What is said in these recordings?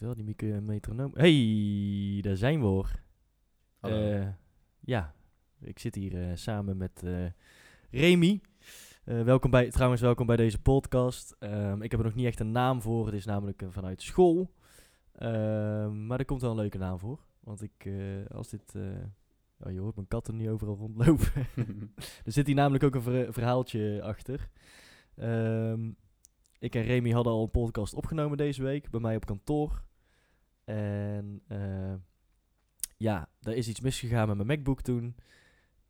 moet wel die micro metronoom... Hey, daar zijn we hoor. Hallo. Eh, ja, ik zit hier eh, samen met eh Remy. Eh, welkom bij, trouwens, welkom bij deze podcast. Ehm, ik heb er nog niet echt een naam voor. Het is namelijk eh, vanuit school. Ehm, maar er komt wel een leuke naam voor. Want ik, eh, als dit... eh, oh, je hoort mijn katten niet overal rondlopen. er zit hier namelijk ook een ver- verhaaltje achter. Ehm, ik en Remy hadden al een podcast opgenomen deze week bij mij op kantoor. En eh, ja, er is iets misgegaan met mijn MacBook toen.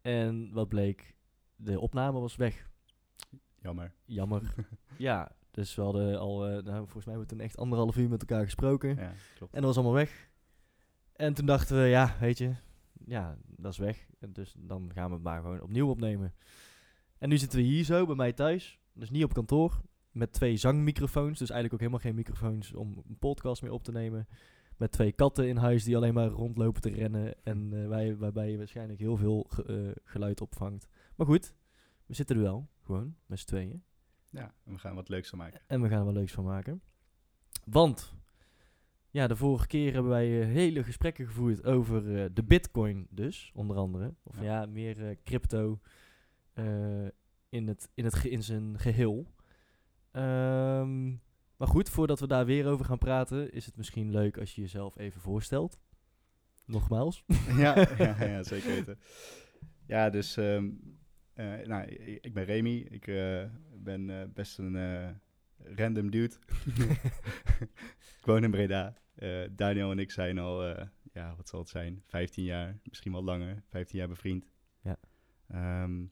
En wat bleek, de opname was weg. Jammer. Jammer. ja, dus we hadden al, eh, nou, volgens mij hebben we toen echt anderhalf uur met elkaar gesproken. Ja, klopt. En dat was allemaal weg. En toen dachten we, ja, weet je, ja, dat is weg. En dus dan gaan we het maar gewoon opnieuw opnemen. En nu zitten we hier zo bij mij thuis, dus niet op kantoor, met twee zangmicrofoons. Dus eigenlijk ook helemaal geen microfoons om een podcast mee op te nemen. Met twee katten in huis die alleen maar rondlopen te rennen. En eh, wij, waarbij je waarschijnlijk heel veel ge- eh, geluid opvangt. Maar goed, we zitten er wel, gewoon, met z'n tweeën. Ja, en we gaan wat leuks van maken. En we gaan er wel leuks van maken. Want, ja, de vorige keer hebben wij eh, hele gesprekken gevoerd over de bitcoin dus, onder andere. Of ja, Ja. meer crypto in, het, in, het ge- in zijn geheel. Ehm, maar goed, voordat we daar weer over gaan praten, is het misschien leuk als je jezelf even voorstelt. Nogmaals. ja, ja, ja, zeker weten. Ja, dus ehm, eh, nou, ik, ik ben Remy. Ik eh, ben eh, best een random dude. ik woon in Breda. Daniel en ik zijn al, ja, wat zal het zijn, 15 jaar, misschien wel langer, 15 jaar bevriend. Ja. Ehm,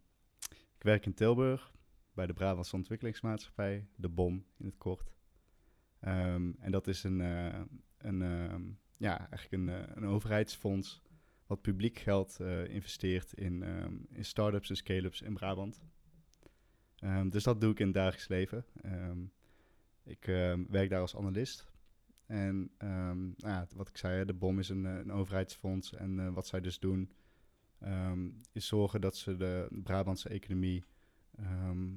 ik werk in Tilburg bij de Brabantse Ontwikkelingsmaatschappij, de BOM in het kort. Ehm, en dat is een, eh, een, ehm, ja, eigenlijk een, eh, een overheidsfonds wat publiek geld eh, investeert in, ehm, in start-ups en scale-ups in Brabant. Dus dat doe ik in het dagelijks leven. Ik werk daar als analist. En nou ja, wat ik zei, de BOM is een, een overheidsfonds. En wat zij dus doen, is zorgen dat ze de Brabantse economie ehm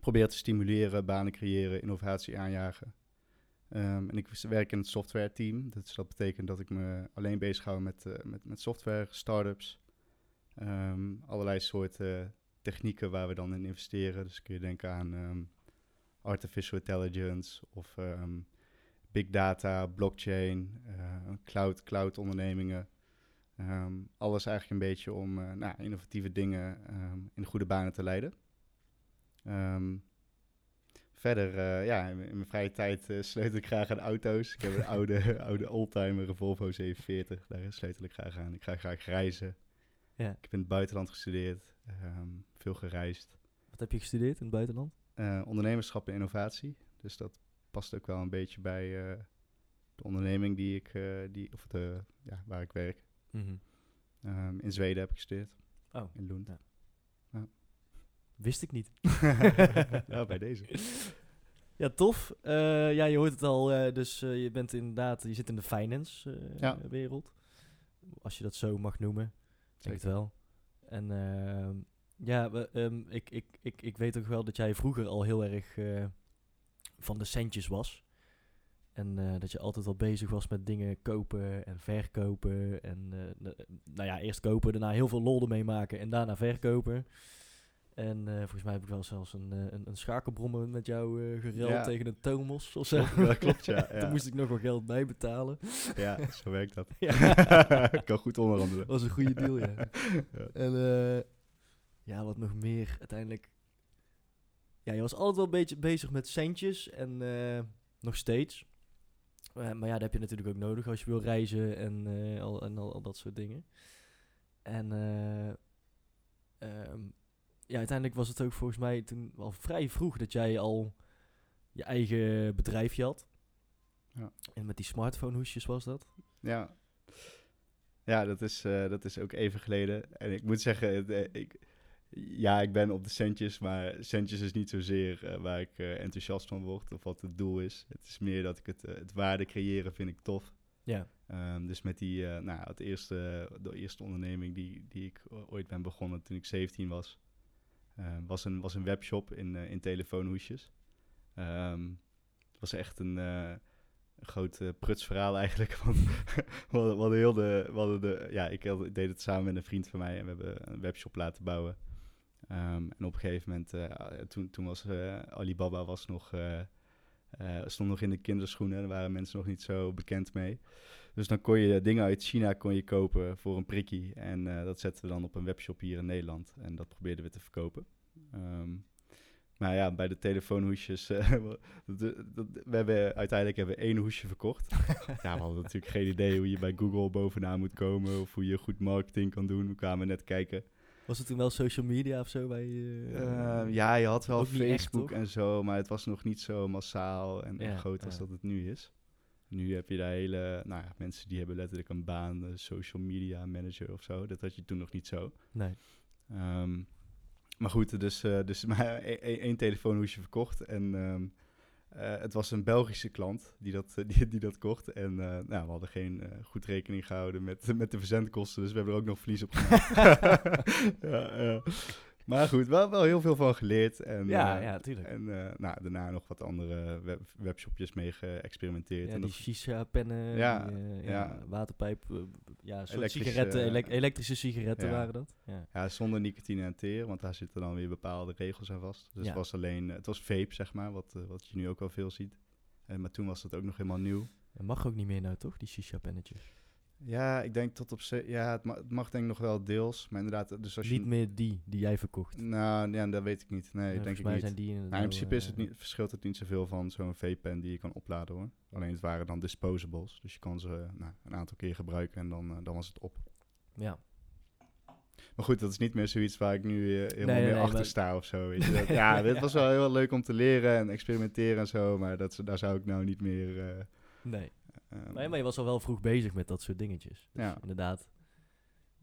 proberen te stimuleren, banen creëren, innovatie aanjagen. Ehm, en ik werk in het software team. Dus dat betekent dat ik me alleen bezighoud met, eh, met, met software, startups. Ehm, allerlei soorten technieken waar we dan in investeren. Dus kun je denken aan ehm, artificial intelligence of big data, blockchain, eh, cloud, cloud ondernemingen. Alles eigenlijk een beetje om eh, nou, innovatieve dingen in goede banen te leiden. Verder, eh, ja, in, mijn vrije tijd eh, sleutel ik graag aan auto's. Ik heb een oude, oude oldtimer, een Volvo 740. Daar sleutel ik graag aan. Ik ga graag reizen. Ja. Ik heb in het buitenland gestudeerd, ehm, veel gereisd. Wat heb je gestudeerd in het buitenland? Eh, ondernemerschap en innovatie. Dus dat past ook wel een beetje bij de onderneming die ik, die, of de, ja, waar ik werk. Ehm, in Zweden heb ik gestudeerd, Oh, in Lund. Ja. Wist ik niet. ja, bij deze. Ja, tof. Eh, ja, je hoort het al. eh, dus eh, je bent inderdaad, je zit in de finance Ja. wereld. Als je dat zo mag noemen. Denk het Zeker. wel. En ehm, ja, we, ehm, ik, ik, ik, ik weet ook wel dat jij vroeger al heel erg van de centjes was. En dat je altijd al bezig was met dingen kopen en verkopen. En nou ja, eerst kopen, daarna heel veel lol ermee maken en daarna verkopen. En eh, volgens mij heb ik wel zelfs een, eh, een, een schakelbrommer met jou eh gereld Ja. tegen een Tomos of zo. Dat klopt, ja, Toen ja. moest ik nog wel geld bijbetalen. Ja, zo werkt dat. Ja. ik kan goed onderhandelen. Dat was een goede deal, ja. Ja. En eh, ja, wat nog meer uiteindelijk. Ja, je was altijd wel een beetje bezig met centjes en eh, nog steeds. Maar ja, dat heb je natuurlijk ook nodig als je wil reizen en, al, en al, al dat soort dingen. En eh, ehm, ja, uiteindelijk was het ook volgens mij toen al vrij vroeg dat jij al je eigen bedrijfje had. Ja. En met die smartphone hoesjes was dat. Ja, ja dat, is, eh, dat is ook even geleden. En ik moet zeggen, het, eh, ik, ja, ik ben op de centjes, maar centjes is niet zozeer eh, waar ik enthousiast van word of wat het doel is. Het is meer dat ik het, het waarde creëren vind ik tof. Ja. Ehm, dus met die, nou, het eerste, de eerste onderneming die, die ik ooit ben begonnen toen ik 17 was, was, een, was een webshop in, eh, in telefoonhoesjes. Ehm, het was echt een, eh, groot eh, prutsverhaal eigenlijk. Want we hadden, we heel de, we hadden de, ja, ik deed het samen met een vriend van mij en we hebben een webshop laten bouwen. Ehm, en op een gegeven moment, eh, toen, toen was eh, Alibaba was nog, eh, eh, stond nog in de kinderschoenen. Daar waren mensen nog niet zo bekend mee. Dus dan kon je dingen uit China kon je kopen voor een prikkie. En eh, dat zetten we dan op een webshop hier in Nederland. En dat probeerden we te verkopen. Ehm, maar ja, bij de telefoonhoesjes, eh, we- hebben uiteindelijk hebben we één hoesje verkocht. ja, we hadden natuurlijk geen idee hoe je bij Google bovenaan moet komen of hoe je goed marketing kan doen. We kwamen net kijken. Was het toen wel social media of zo bij... eh, Eh, ja, je had wel echt, Facebook en zo, maar het was nog niet zo massaal en, Ja, groot als dat het nu is. Nu heb je daar hele, nou ja, mensen die hebben letterlijk een baan, eh, social media manager of zo. Dat had je toen nog niet zo. Nee. Ehm, maar goed, dus, eh, dus maar e- e- één telefoonhoesje verkocht. En ehm, eh, het was een Belgische klant die dat, die, die dat kocht. En nou, we hadden geen goed rekening gehouden met, met de verzendkosten. Dus we hebben er ook nog verlies op gemaakt. ja, ja. Maar goed, wel, wel heel veel van geleerd. En, Ja, eh, ja, tuurlijk. En eh, nou, daarna nog wat andere web, webshopjes mee geëxperimenteerd. Ja, en die dat, shisha-pennen, Ja, eh, ja, ja. waterpijp, ja, soort sigaretten, elek- elektrische sigaretten waren dat. Ja. Ja, zonder nicotine en teer, want daar zitten dan weer bepaalde regels aan vast. Dus Ja. het was alleen, het was vape, zeg maar, wat, wat je nu ook wel veel ziet. Maar toen was het ook nog helemaal nieuw. Dat mag ook niet meer nou, toch, die shisha-pennetjes? Ja, ik denk tot op ze, ja, het, ma- het mag denk ik nog wel deels, maar inderdaad, dus als je... Niet meer die, die jij verkocht. Nou, ja, dat weet ik niet. Nee, denk ik mij niet. zijn die Nou, in principe is het eh, niet, verschilt het niet zoveel van zo'n vape-pen die je kan opladen hoor. Alleen het waren dan disposables, dus je kan ze eh, nou, een aantal keer gebruiken en dan, eh, dan was het op. Ja. Maar goed, dat is niet meer zoiets waar ik nu eh, helemaal nee, meer nee, achter maar- sta of zo. Weet je. Dat- ja, dit was wel heel leuk om te leren en experimenteren en zo, maar dat, daar zou ik nou niet meer... eh, Nee. Ehm, nee, maar je was al wel vroeg bezig met dat soort dingetjes. Dus Ja. inderdaad,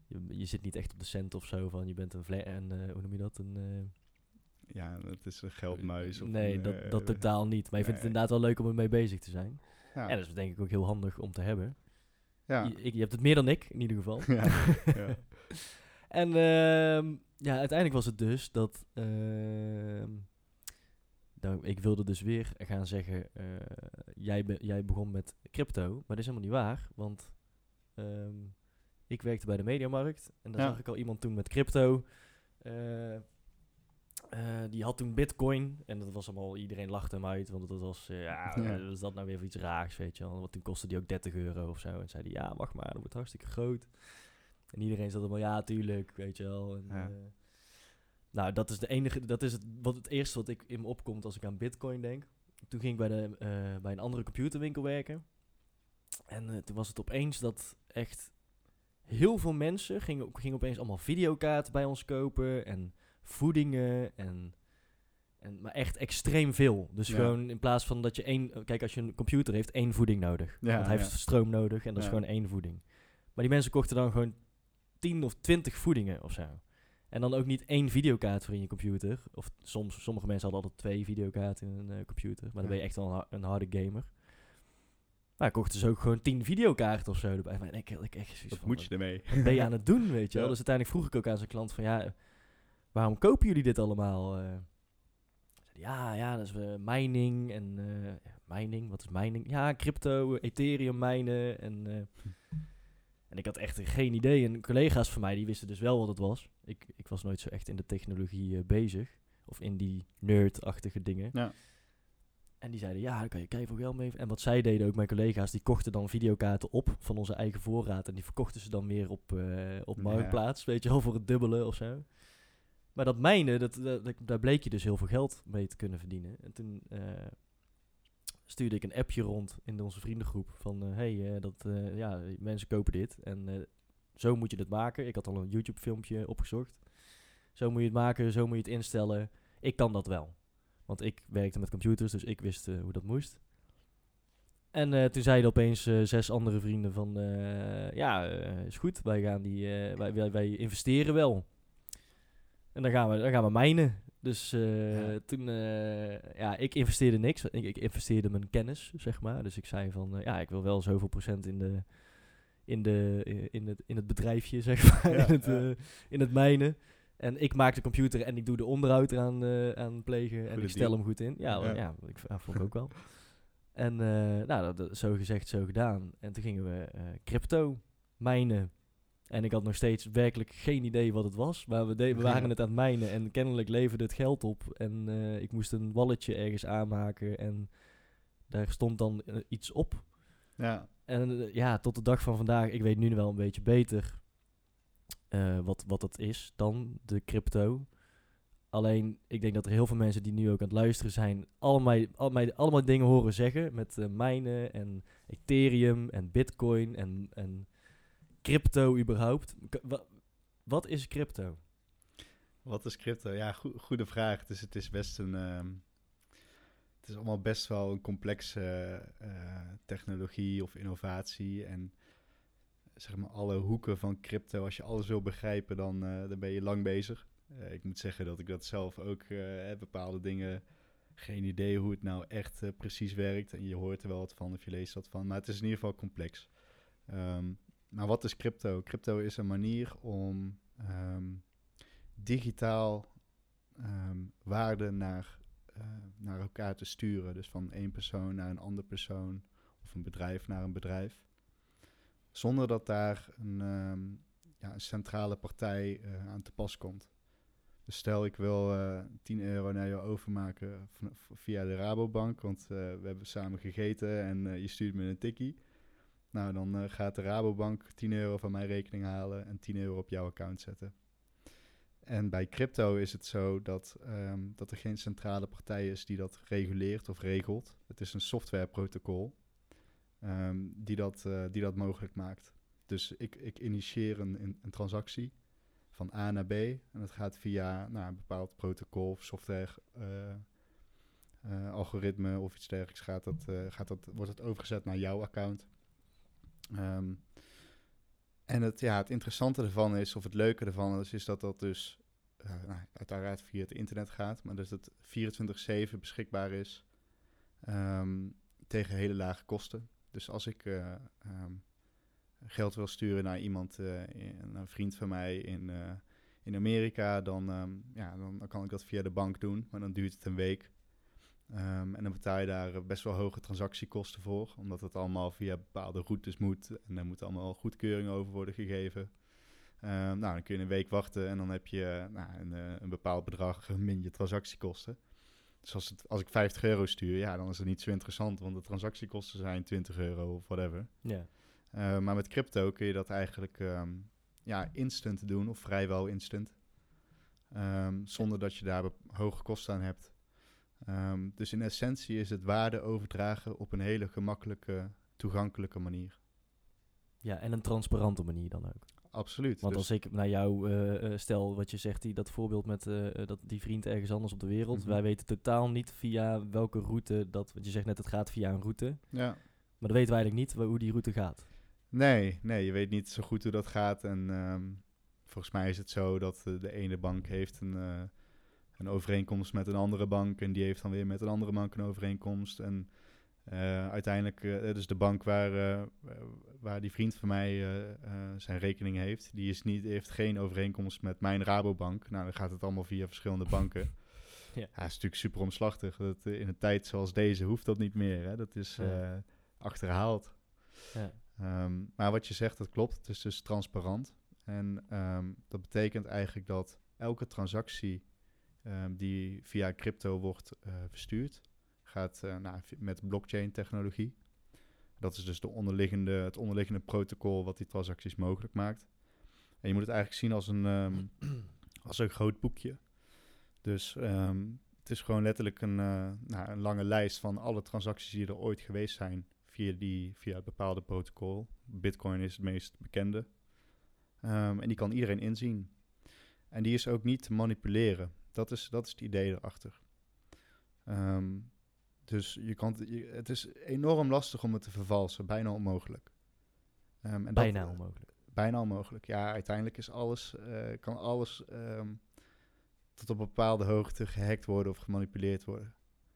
je, je zit niet echt op de cent of zo van je bent een, vle- en, eh, hoe noem je dat, een... eh, Ja, het is een geldmuis. Of nee, een, dat, eh, dat totaal niet. Maar je vindt het inderdaad wel leuk om ermee bezig te zijn. Ja, En dat is denk ik ook heel handig om te hebben. ja. Je, ik, je hebt het meer dan ik, in ieder geval. ja, ja. En ehm, ja, uiteindelijk was het dus dat... ehm, ik wilde dus weer gaan zeggen... eh, jij, be- jij begon met crypto, maar dat is helemaal niet waar. Want ehm, ik werkte bij de Mediamarkt. En daar Ja. zag ik al iemand toen met crypto. eh, eh, die had toen bitcoin. En dat was allemaal... Iedereen lachte hem uit. Want dat was... ja, is dat nou weer voor iets raars, weet je wel. Want toen kostte die ook 30 euro of zo. En zei die, ja, wacht maar, dat wordt hartstikke groot. En iedereen zat allemaal, ja, tuurlijk, weet je wel. En, Ja. Nou, dat is, de enige, dat is het, wat het eerste wat ik in me opkomt als ik aan bitcoin denk. Toen ging ik bij, de, eh, bij een andere computerwinkel werken. En eh, toen was het opeens dat echt heel veel mensen gingen, gingen opeens allemaal videokaarten bij ons kopen. En voedingen en... En, maar echt extreem veel. Dus Ja. gewoon in plaats van dat je één... Kijk, als je een computer heeft, één voeding nodig. Ja, Want hij ja. heeft stroom nodig en dat is gewoon één voeding. Maar die mensen kochten dan gewoon 10 of 20 voedingen of zo. En dan ook niet één videokaart voor in je computer. Of soms, sommige mensen hadden altijd twee videokaarten in een eh, computer. Maar dan Ja. ben je echt wel een, ha- een harde gamer. Maar kochten ze ook gewoon 10 videokaarten of zo erbij. Maar ik, ik echt zoiets Wat van, moet je ermee? wat ben je aan het doen, weet je wel? Ja. Dus uiteindelijk vroeg ik ook aan zijn klant van, ja, waarom kopen jullie dit allemaal? eh? Ja, ja, dat is eh, mining en ja, mining, wat is mining? Ja, crypto, Ethereum mijnen en... en ik had echt geen idee. En collega's van mij, die wisten dus wel wat het was. Ik, ik was nooit zo echt in de technologie eh, bezig. Of in die nerd-achtige dingen. Ja. En die zeiden, ja, daar kan je keihard geld mee. En wat zij deden, ook mijn collega's, die kochten dan videokaarten op van onze eigen voorraad. En die verkochten ze dan weer op, eh, op Ja. Marktplaats, weet je wel, voor het dubbele of zo. Maar dat mijnen, dat, dat, dat- daar bleek je dus heel veel geld mee te kunnen verdienen. En toen eh, stuurde ik een appje rond in onze vriendengroep van... eh, hey, eh, dat, eh, ja, mensen kopen dit en zo moet je het maken. Ik had al een YouTube filmpje opgezocht. Zo moet je het maken, zo moet je het instellen. Ik kan dat wel. Want ik werkte met computers, dus ik wist hoe dat moest. En toen zeiden opeens zes andere vrienden van... ja, is goed, wij, gaan die, wij, wij, wij investeren wel. En dan gaan we, dan gaan we mijnen. Dus eh, Ja. toen, eh, ja, ik investeerde niks. Ik, ik investeerde mijn kennis, zeg maar. Dus ik zei van, eh, ja, ik wil wel zoveel procent in de... In, de, in, het, in het bedrijfje, zeg maar, Ja, in, het, ja. in het mijnen. En ik maak de computer en ik doe de onderhoud eraan aan plegen. en ik stel deal. hem goed in. Ja, Ja. ja. ik vond ik ook wel. En nou, dat, zo gezegd, zo gedaan. En toen gingen we crypto mijnen. En ik had nog steeds werkelijk geen idee wat het was. Maar we, de- we waren het aan het mijnen en kennelijk leverde het geld op. En eh, ik moest een walletje ergens aanmaken en daar stond dan eh, iets op. Ja, En eh, ja, tot de dag van vandaag, ik weet nu wel een beetje beter wat, wat het is dan de crypto. Alleen, ik denk dat er heel veel mensen die nu ook aan het luisteren zijn, allemaal, allemaal, allemaal dingen horen zeggen met mijnen en Ethereum en Bitcoin en, en crypto überhaupt. Wat is crypto? Wat is crypto? Ja, goe- goede vraag. Dus het is best een. ehm, het is allemaal best wel een complexe eh, technologie of innovatie. En zeg maar alle hoeken van crypto. Als je alles wil begrijpen, dan, eh, dan ben je lang bezig. Eh, ik moet zeggen dat ik dat zelf ook heb. Bepaalde dingen. Geen idee hoe het nou echt precies werkt. En je hoort er wel wat van of je leest wat van. Maar het is in ieder geval complex. Ehm, maar wat is crypto? Crypto is een manier om ehm, digitaal ehm, waarde naar, eh, naar elkaar te sturen. Dus van één persoon naar een andere persoon of een bedrijf naar een bedrijf. Zonder dat daar een, ehm, ja, een centrale partij eh, aan te pas komt. Dus stel ik wil eh 10 euro naar jou overmaken via de Rabobank, want we hebben samen gegeten en je stuurt me een tikkie. Nou, dan eh, gaat de Rabobank 10 euro van mijn rekening halen en 10 euro op jouw account zetten. En bij crypto is het zo dat, ehm, dat er geen centrale partij is die dat reguleert of regelt. Het is een softwareprotocol ehm, die, dat, eh, die dat mogelijk maakt. Dus ik, ik initieer een, een, transactie van A naar B en dat gaat via nou, een bepaald protocol of software eh, algoritme of iets dergelijks. Gaat dat, gaat dat, wordt het overgezet naar jouw account. Ehm, en het, ja, het interessante ervan is, of het leuke ervan is, is dat dat dus eh, nou, uiteraard via het internet gaat, maar dat het 24-7 beschikbaar is ehm, tegen hele lage kosten. Dus als ik eh, ehm, geld wil sturen naar iemand, eh, een vriend van mij in, in Amerika, dan, ja, dan kan ik dat via de bank doen, maar dan duurt het een week. Ehm, en dan betaal je daar eh, best wel hoge transactiekosten voor, omdat het allemaal via bepaalde routes moet. En er moet allemaal goedkeuring over worden gegeven. Ehm, nou, dan kun je een week wachten en dan heb je eh, nou, een, eh, een bepaald bedrag min je transactiekosten. Dus als, het, als ik 50 euro stuur, ja, dan is het niet zo interessant, want de transactiekosten zijn 20 euro of whatever. Ja. Uh, maar met crypto kun je dat eigenlijk um, ja, instant doen, of vrijwel instant. Zonder dat je daar hoge kosten aan hebt. Um, dus in essentie is het waarde overdragen op een hele gemakkelijke, toegankelijke manier. Ja, en een transparante manier dan ook. Absoluut. Want dus als ik naar jou uh, stel wat je zegt, die, dat voorbeeld met uh, dat die vriend ergens anders op de wereld. Mm -hmm. Wij weten totaal niet via welke route dat. Want je zegt net, het gaat via een route. Ja. Maar dan weten we eigenlijk niet hoe die route gaat. Nee, nee, je weet niet zo goed hoe dat gaat. En um, volgens mij is het zo dat uh, de ene bank heeft een, een overeenkomst met een andere bank. En die heeft dan weer met een andere bank een overeenkomst. En uh, uiteindelijk, dus de bank waar, waar die vriend van mij zijn rekening heeft, die is niet, heeft geen overeenkomst met mijn Rabobank. Nou, dan gaat het allemaal via verschillende banken. Ja. ja, is natuurlijk super omslachtig. Dat, in een tijd zoals deze hoeft dat niet meer. Hè? Dat is ja. achterhaald. Ja. Um, maar wat je zegt, dat klopt. Het is dus transparant. En um, dat betekent eigenlijk dat elke transactie um, die via crypto wordt uh, verstuurd, gaat uh, nou, met blockchain-technologie. Dat is dus de onderliggende, het onderliggende protocol wat die transacties mogelijk maakt. En je moet het eigenlijk zien als een, als een groot boekje. Dus het is gewoon letterlijk een, uh, nou, een lange lijst van alle transacties die er ooit geweest zijn via, die, via het bepaalde protocol. Bitcoin is het meest bekende. Um, en die kan iedereen inzien. En die is ook niet te manipuleren. Dat is, dat is het idee erachter. Um, dus je kan, je, het is enorm lastig om het te vervalsen. Bijna onmogelijk. Um, en bijna dat, onmogelijk. Bijna onmogelijk. Ja, uiteindelijk is alles, uh, kan alles tot op een bepaalde hoogte gehackt worden of gemanipuleerd worden.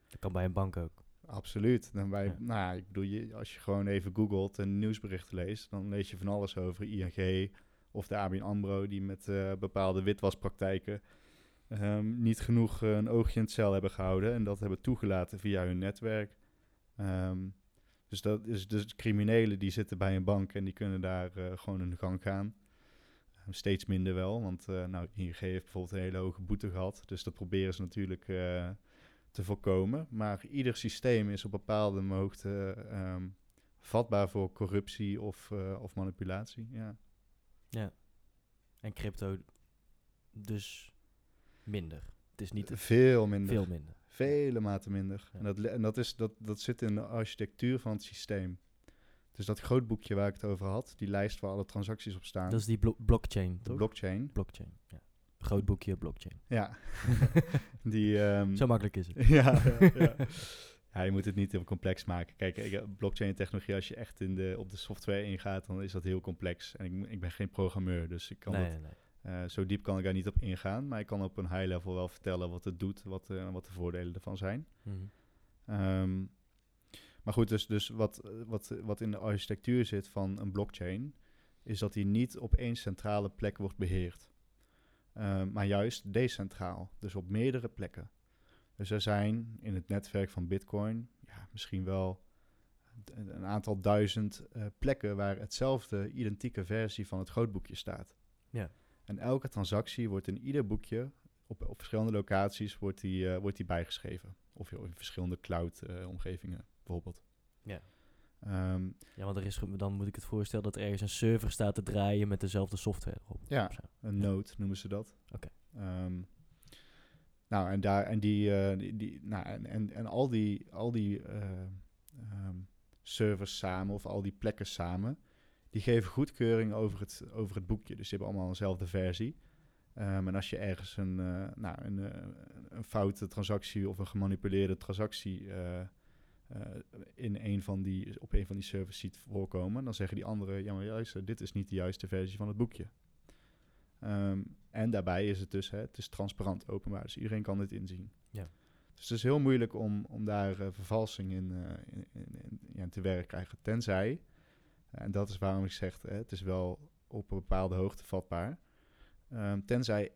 Dat kan bij een bank ook. Absoluut. Dan bij, ja. nou, ik bedoel, je, als je gewoon even googelt en nieuwsberichten leest, dan lees je van alles over ING of de ABN AMRO die met uh, bepaalde witwaspraktijken um, niet genoeg uh, een oogje in het cel hebben gehouden en dat hebben toegelaten via hun netwerk. Ehm, dus, dat is, dus criminelen die zitten bij een bank en die kunnen daar eh, gewoon de gang gaan. Ehm, steeds minder wel, want uh, nou, ING heeft bijvoorbeeld een hele hoge boete gehad. Dus dat proberen ze natuurlijk te voorkomen. Maar ieder systeem is op bepaalde hoogte um, vatbaar voor corruptie of, of manipulatie. Ja. ja. En crypto dus minder. Het is niet veel minder. Veel minder. Vele maten minder. En, dat, en dat, is, dat, dat zit in de architectuur van het systeem. Dus dat grootboekje waar ik het over had, die lijst waar alle transacties op staan. Dat is die blo blockchain, de blockchain. Blockchain, ja. Grootboekje, blockchain. Ja. die, um, Zo makkelijk is het. ja, ja, ja. ja, je moet het niet heel complex maken. Kijk, blockchain-technologie, als je echt in de, op de software ingaat, dan is dat heel complex. En ik, ik ben geen programmeur, dus ik kan nee, dat... Nee, nee. Uh, zo diep kan ik daar niet op ingaan, maar ik kan op een high level wel vertellen wat het doet, wat, uh, wat de voordelen ervan zijn. Mm -hmm. um, maar goed, dus, dus wat, wat, wat in de architectuur zit van een blockchain, is dat die niet op één centrale plek wordt beheerd, um, maar juist decentraal, dus op meerdere plekken. Dus er zijn in het netwerk van Bitcoin ja, misschien wel een aantal duizend plekken waar hetzelfde identieke versie van het grootboekje staat. Ja. En elke transactie wordt in ieder boekje, op, op verschillende locaties, wordt die, uh, wordt die bijgeschreven. Of in verschillende cloud-omgevingen uh, bijvoorbeeld. Ja. Um, ja, want er is, dan moet ik het voorstellen dat ergens een server staat te draaien met dezelfde software op. Ja, een node noemen ze dat. Oké. Okay. Um, nou, en daar en die, uh, die, die, nou, en, en, en al die, al die um, servers samen, of al die plekken samen, die geven goedkeuring over het, over het boekje. Dus die hebben allemaal dezelfde versie. Um, en als je ergens een, uh, nou, een, uh, een foute transactie of een gemanipuleerde transactie uh, in een van die, op een van die servers ziet voorkomen, dan zeggen die anderen, ja maar juist, dit is niet de juiste versie van het boekje. Um, en daarbij is het dus, hè, het is transparant, openbaar, dus iedereen kan dit inzien. Ja. Dus het is heel moeilijk om, om daar vervalsing in, in, in, in ja, te werk te krijgen, tenzij... En dat is waarom ik zeg, hè, het is wel op een bepaalde hoogte vatbaar. Um, tenzij 51%,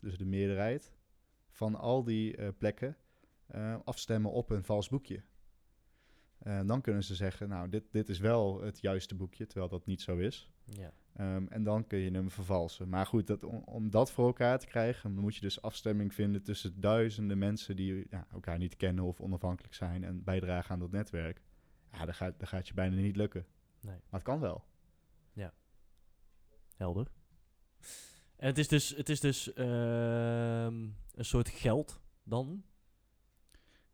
dus de meerderheid, van al die uh, plekken uh, afstemmen op een vals boekje. Uh, dan kunnen ze zeggen, nou, dit, dit is wel het juiste boekje, terwijl dat niet zo is. Ja. Um, en dan kun je hem vervalsen. Maar goed, dat, om, om, dat voor elkaar te krijgen, moet je dus afstemming vinden tussen duizenden mensen die ja, elkaar niet kennen of onafhankelijk zijn en bijdragen aan dat netwerk. Ja, dat gaat, dat gaat je bijna niet lukken. Nee. Maar het kan wel. Ja. Helder. En het is dus, het is dus uh, een soort geld dan?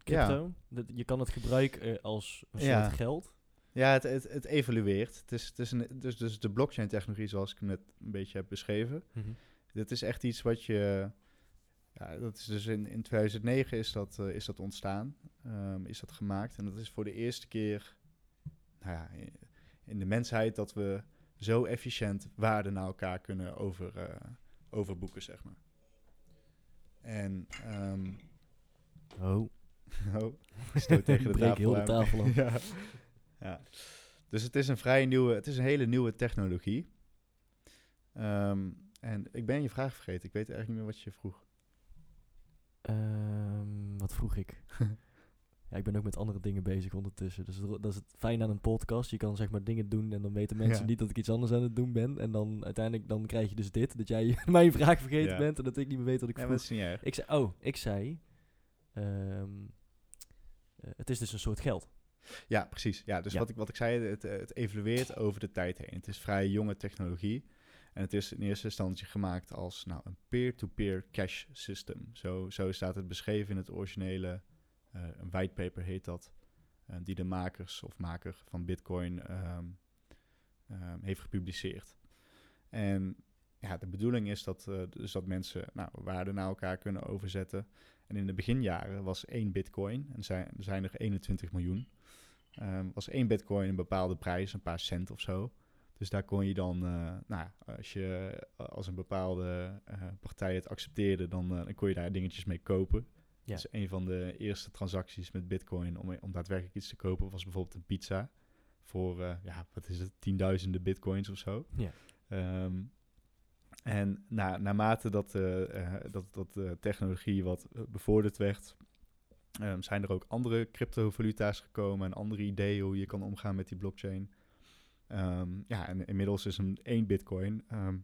Crypto? Ja. Dat, je kan het gebruiken als een ja. soort geld? Ja, het, het, het evolueert. Het is, het is een, dus, dus de blockchain-technologie, zoals ik hem net een beetje heb beschreven. Mm -hmm. Dit is echt iets wat je... Ja, dat is dus in, in 2009 is dat, uh, is dat ontstaan. Um, is dat gemaakt. En dat is voor de eerste keer... Nou ja, in de mensheid dat we zo efficiënt waarde naar elkaar kunnen over, uh, overboeken, zeg maar. En... Um, oh. oh, stoot tegen de tafel heel de tafel aan. ja. ja. Dus het is een vrij nieuwe... Het is een hele nieuwe technologie. Um, en ik ben je vraag vergeten. Ik weet eigenlijk niet meer wat je vroeg. Um, wat vroeg ik? Ja, ik ben ook met andere dingen bezig ondertussen. Dus dat is het fijn aan een podcast. Je kan zeg maar dingen doen en dan weten mensen Ja. niet dat ik iets anders aan het doen ben. En dan uiteindelijk dan krijg je dus dit. Dat jij mijn vraag vergeten Ja. bent en dat ik niet meer weet wat ik Ja, vroeg. dat. Ik zei, oh, ik zei, ehm, eh, het is dus een soort geld. Ja, precies. Ja, dus. Wat, ik, wat ik zei, het, het evolueert over de tijd heen. Het is vrij jonge technologie. En het is in eerste instantie gemaakt als nou, een peer-to-peer cash system. Zo, zo staat het beschreven in het originele, een whitepaper heet dat, eh, die de makers of maker van Bitcoin ehm, ehm, heeft gepubliceerd. En ja, de bedoeling is dat, eh, dus dat mensen nou, waarde naar elkaar kunnen overzetten. En in de beginjaren was één bitcoin, en zijn, er zijn er 21 miljoen, ehm, was één bitcoin een bepaalde prijs, een paar cent of zo. Dus daar kon je dan, eh, nou, als je eh, als een bepaalde eh, partij het accepteerde, eh, dan kon je daar dingetjes mee kopen. Ja. Dus een van de eerste transacties met bitcoin om, om daadwerkelijk iets te kopen was bijvoorbeeld een pizza. Voor, eh, ja, wat is het, tienduizenden bitcoins of zo. Ja. Ehm, en na, naarmate dat, eh, eh, dat, dat technologie wat bevorderd werd, ehm, zijn er ook andere cryptovaluta's gekomen en andere ideeën hoe je kan omgaan met die blockchain. Ehm, ja, en inmiddels is een één bitcoin ehm,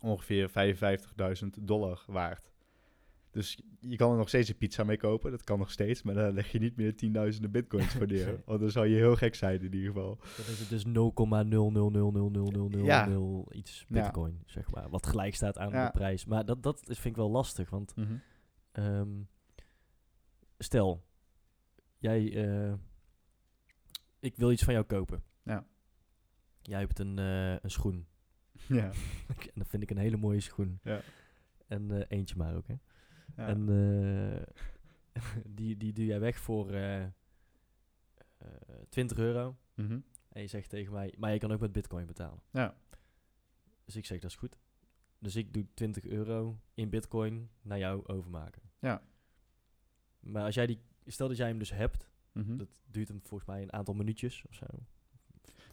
ongeveer 55.000 dollar waard. Dus je kan er nog steeds een pizza mee kopen, dat kan nog steeds, maar dan leg je niet meer tienduizenden bitcoins voor neer. Nee. Want dan zou je heel gek zijn in ieder geval. Dan is het dus 0,0000000 Ja. iets Ja. bitcoin, zeg maar. Wat gelijk staat aan Ja. de prijs. Maar dat, dat is, vind ik wel lastig, want Mhm. ehm, stel, jij, eh, ik wil iets van jou kopen. Ja. Jij hebt een, eh, een schoen. Ja. en dat vind ik een hele mooie schoen. Ja. En eh, eentje maar ook, hè. Ja. En eh, die, die doe jij weg voor eh, eh, 20 euro. Mhm. En je zegt tegen mij, maar je kan ook met bitcoin betalen. Ja. Dus ik zeg, dat is goed. Dus ik doe 20 euro in bitcoin naar jou overmaken. Ja. Maar als jij die, stel dat jij hem dus hebt, Mhm. dat duurt hem volgens mij een aantal minuutjes of zo.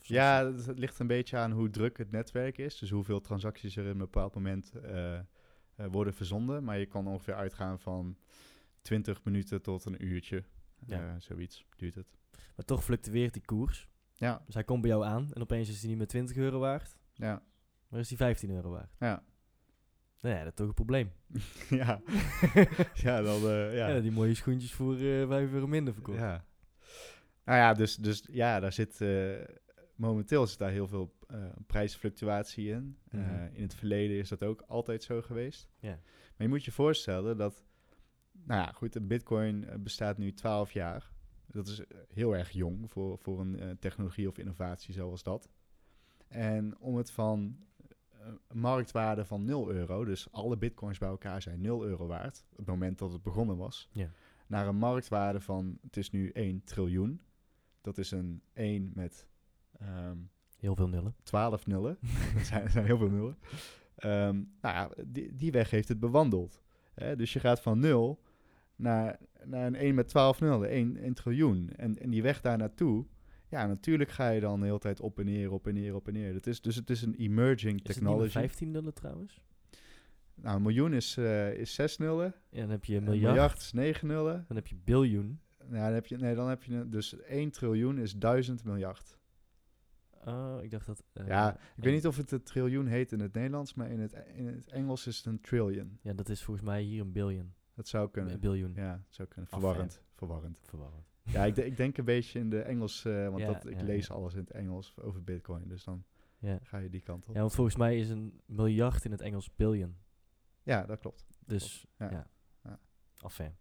Ja, het ligt een beetje aan hoe druk het netwerk is. Dus hoeveel transacties er in een bepaald moment eh, eh, worden verzonden. Maar je kan ongeveer uitgaan van 20 minuten tot een uurtje. Ja. Eh, zoiets duurt het. Maar toch fluctueert die koers. Ja, Dus hij komt bij jou aan en opeens is hij niet meer 20 euro waard, ja, maar is hij 15 euro waard. ja. Nou ja, dat is toch een probleem. ja. ja, dan... eh, ja. Ja, die mooie schoentjes voor eh 5 euro minder verkocht. Ja. Nou ja, dus, dus ja, daar zit... momenteel zit daar heel veel eh, prijsfluctuatie in. Eh, Mhm. in het verleden is dat ook altijd zo geweest. Maar je moet je voorstellen dat... Nou ja, goed, een bitcoin eh, bestaat nu 12 jaar. Dat is eh, heel erg jong voor, voor een eh, technologie of innovatie zoals dat. En om het van eh, een marktwaarde van 0 euro, dus alle bitcoins bij elkaar zijn 0 euro waard, op het moment dat het begonnen was, Ja. naar een marktwaarde van, het is nu 1 triljoen. Dat is een 1 met ehm, Heel veel nullen. 12 nullen. dat, zijn, zijn heel veel nullen. Ehm, nou ja, die, die weg heeft het bewandeld. Hè? Dus je gaat van 0 naar, naar een 1 met 12 nullen, 1, 1 triljoen. En, en die weg daar naartoe, ja, natuurlijk ga je dan de hele tijd op en neer, op en neer, op en neer. Dat is, dus het is een emerging Is het niet meer technology. 15 nullen trouwens? Nou, een miljoen is, eh, is 6 nullen. Ja, dan heb je Een een miljard. miljard. is 9 nullen. Dan heb je biljoen. Nou, dan heb je, nee, dan heb je dus 1 triljoen is 1000 miljard. Oh, ik dacht dat... eh, ja, ik een- weet niet of het een triljoen heet in het Nederlands, maar in het, in het Engels is het een trillion. Ja, dat is volgens mij hier een biljoen. Dat zou Een kunnen. biljoen. Ja, dat zou kunnen. Af, Verwarrend. Verwarrend. Verwarrend. Ja, ik, ik denk een beetje in de Engels, eh, want Ja, dat, ik ja, lees ja. alles in het Engels over Bitcoin, dus dan Ja. ga je die kant op. ja, want volgens mij is een miljard in het Engels billion. Ja, dat klopt. Dus, Ja. ja. Ja. Enfin.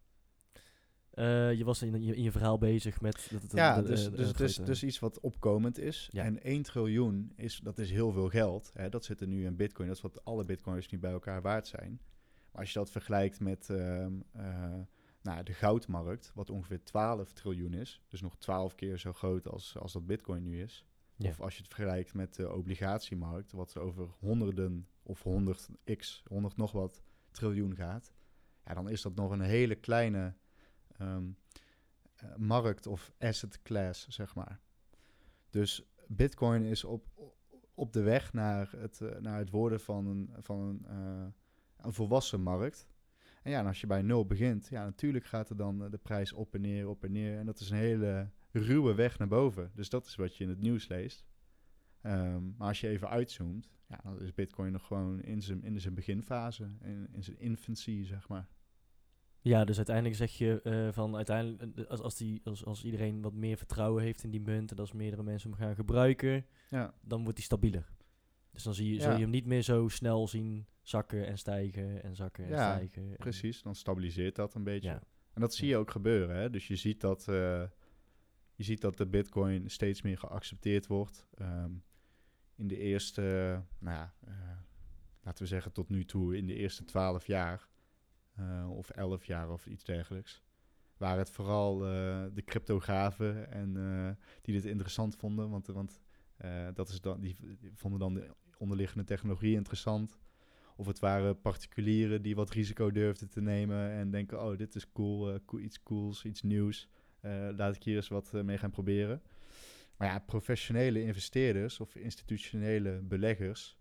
Eh, je was in je, in je verhaal bezig met... Dat Ja, de- dus, eh, dus, dus, dus iets wat opkomend is. Ja. En 1 triljoen, is, dat is heel veel geld. Hè? Dat zit er nu in bitcoin. Dat is wat alle bitcoins nu bij elkaar waard zijn. Maar als je dat vergelijkt met ehm, eh, nou, de goudmarkt, wat ongeveer 12 triljoen is. Dus nog 12 keer zo groot als, als dat bitcoin nu is. Ja. Of als je het vergelijkt met de obligatiemarkt, wat over honderden of 100 x, 100 nog wat triljoen gaat. Ja, dan is dat nog een hele kleine ehm, eh, markt of asset class, zeg maar. Dus Bitcoin is op, op de weg naar het, eh, naar het worden van een, van een, eh, een volwassen markt. En ja, en als je bij nul begint, ja, natuurlijk gaat er dan de prijs op en neer, op en neer. En dat is een hele ruwe weg naar boven. Dus dat is wat je in het nieuws leest. Ehm, maar als je even uitzoomt, ja, dan is Bitcoin nog gewoon in zijn, in zijn beginfase, in, in zijn infancy, zeg maar. Ja, dus uiteindelijk zeg je eh, van uiteindelijk, eh, als, als, die, als, als iedereen wat meer vertrouwen heeft in die munt en als meerdere mensen hem gaan gebruiken, Ja, dan wordt die stabieler. Dus dan zie je, Ja. zul je hem niet meer zo snel zien zakken en stijgen en zakken en Ja, stijgen. en- precies. Dan stabiliseert dat een beetje. Ja. En dat zie je ook gebeuren. Hè? Dus je ziet dat, eh, je ziet dat de bitcoin steeds meer geaccepteerd wordt. Ehm, in de eerste, nou ja, laten we zeggen tot nu toe, in de eerste twaalf jaar eh, of elf jaar of iets dergelijks. Waren het vooral eh, de cryptografen en eh, die dit interessant vonden. Want, want dat is dan, die, vonden dan de onderliggende technologie interessant. Of het waren particulieren die wat risico durfden te nemen en denken, oh, dit is cool, iets cools, iets nieuws. Laat ik hier eens wat mee gaan proberen. Maar ja, professionele investeerders of institutionele beleggers,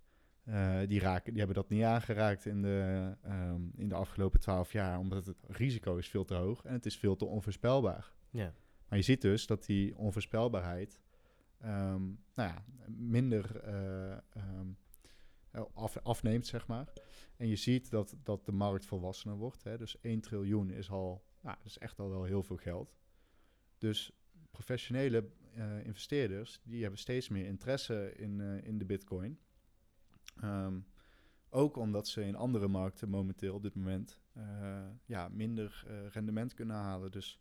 eh, die, raken, die hebben dat niet aangeraakt in de, ehm, in de afgelopen twaalf jaar, omdat het risico is veel te hoog en het is veel te onvoorspelbaar. Ja. Maar je ziet dus dat die onvoorspelbaarheid ehm, nou ja, minder eh, ehm, af, afneemt, zeg maar. En je ziet dat, dat de markt volwassener wordt. Hè? Dus 1 triljoen is al, nou, dat is echt al wel heel veel geld. Dus professionele eh, investeerders, die hebben steeds meer interesse in, eh, in de bitcoin. Ehm, ook omdat ze in andere markten momenteel op dit moment eh, ja, minder rendement kunnen halen. Dus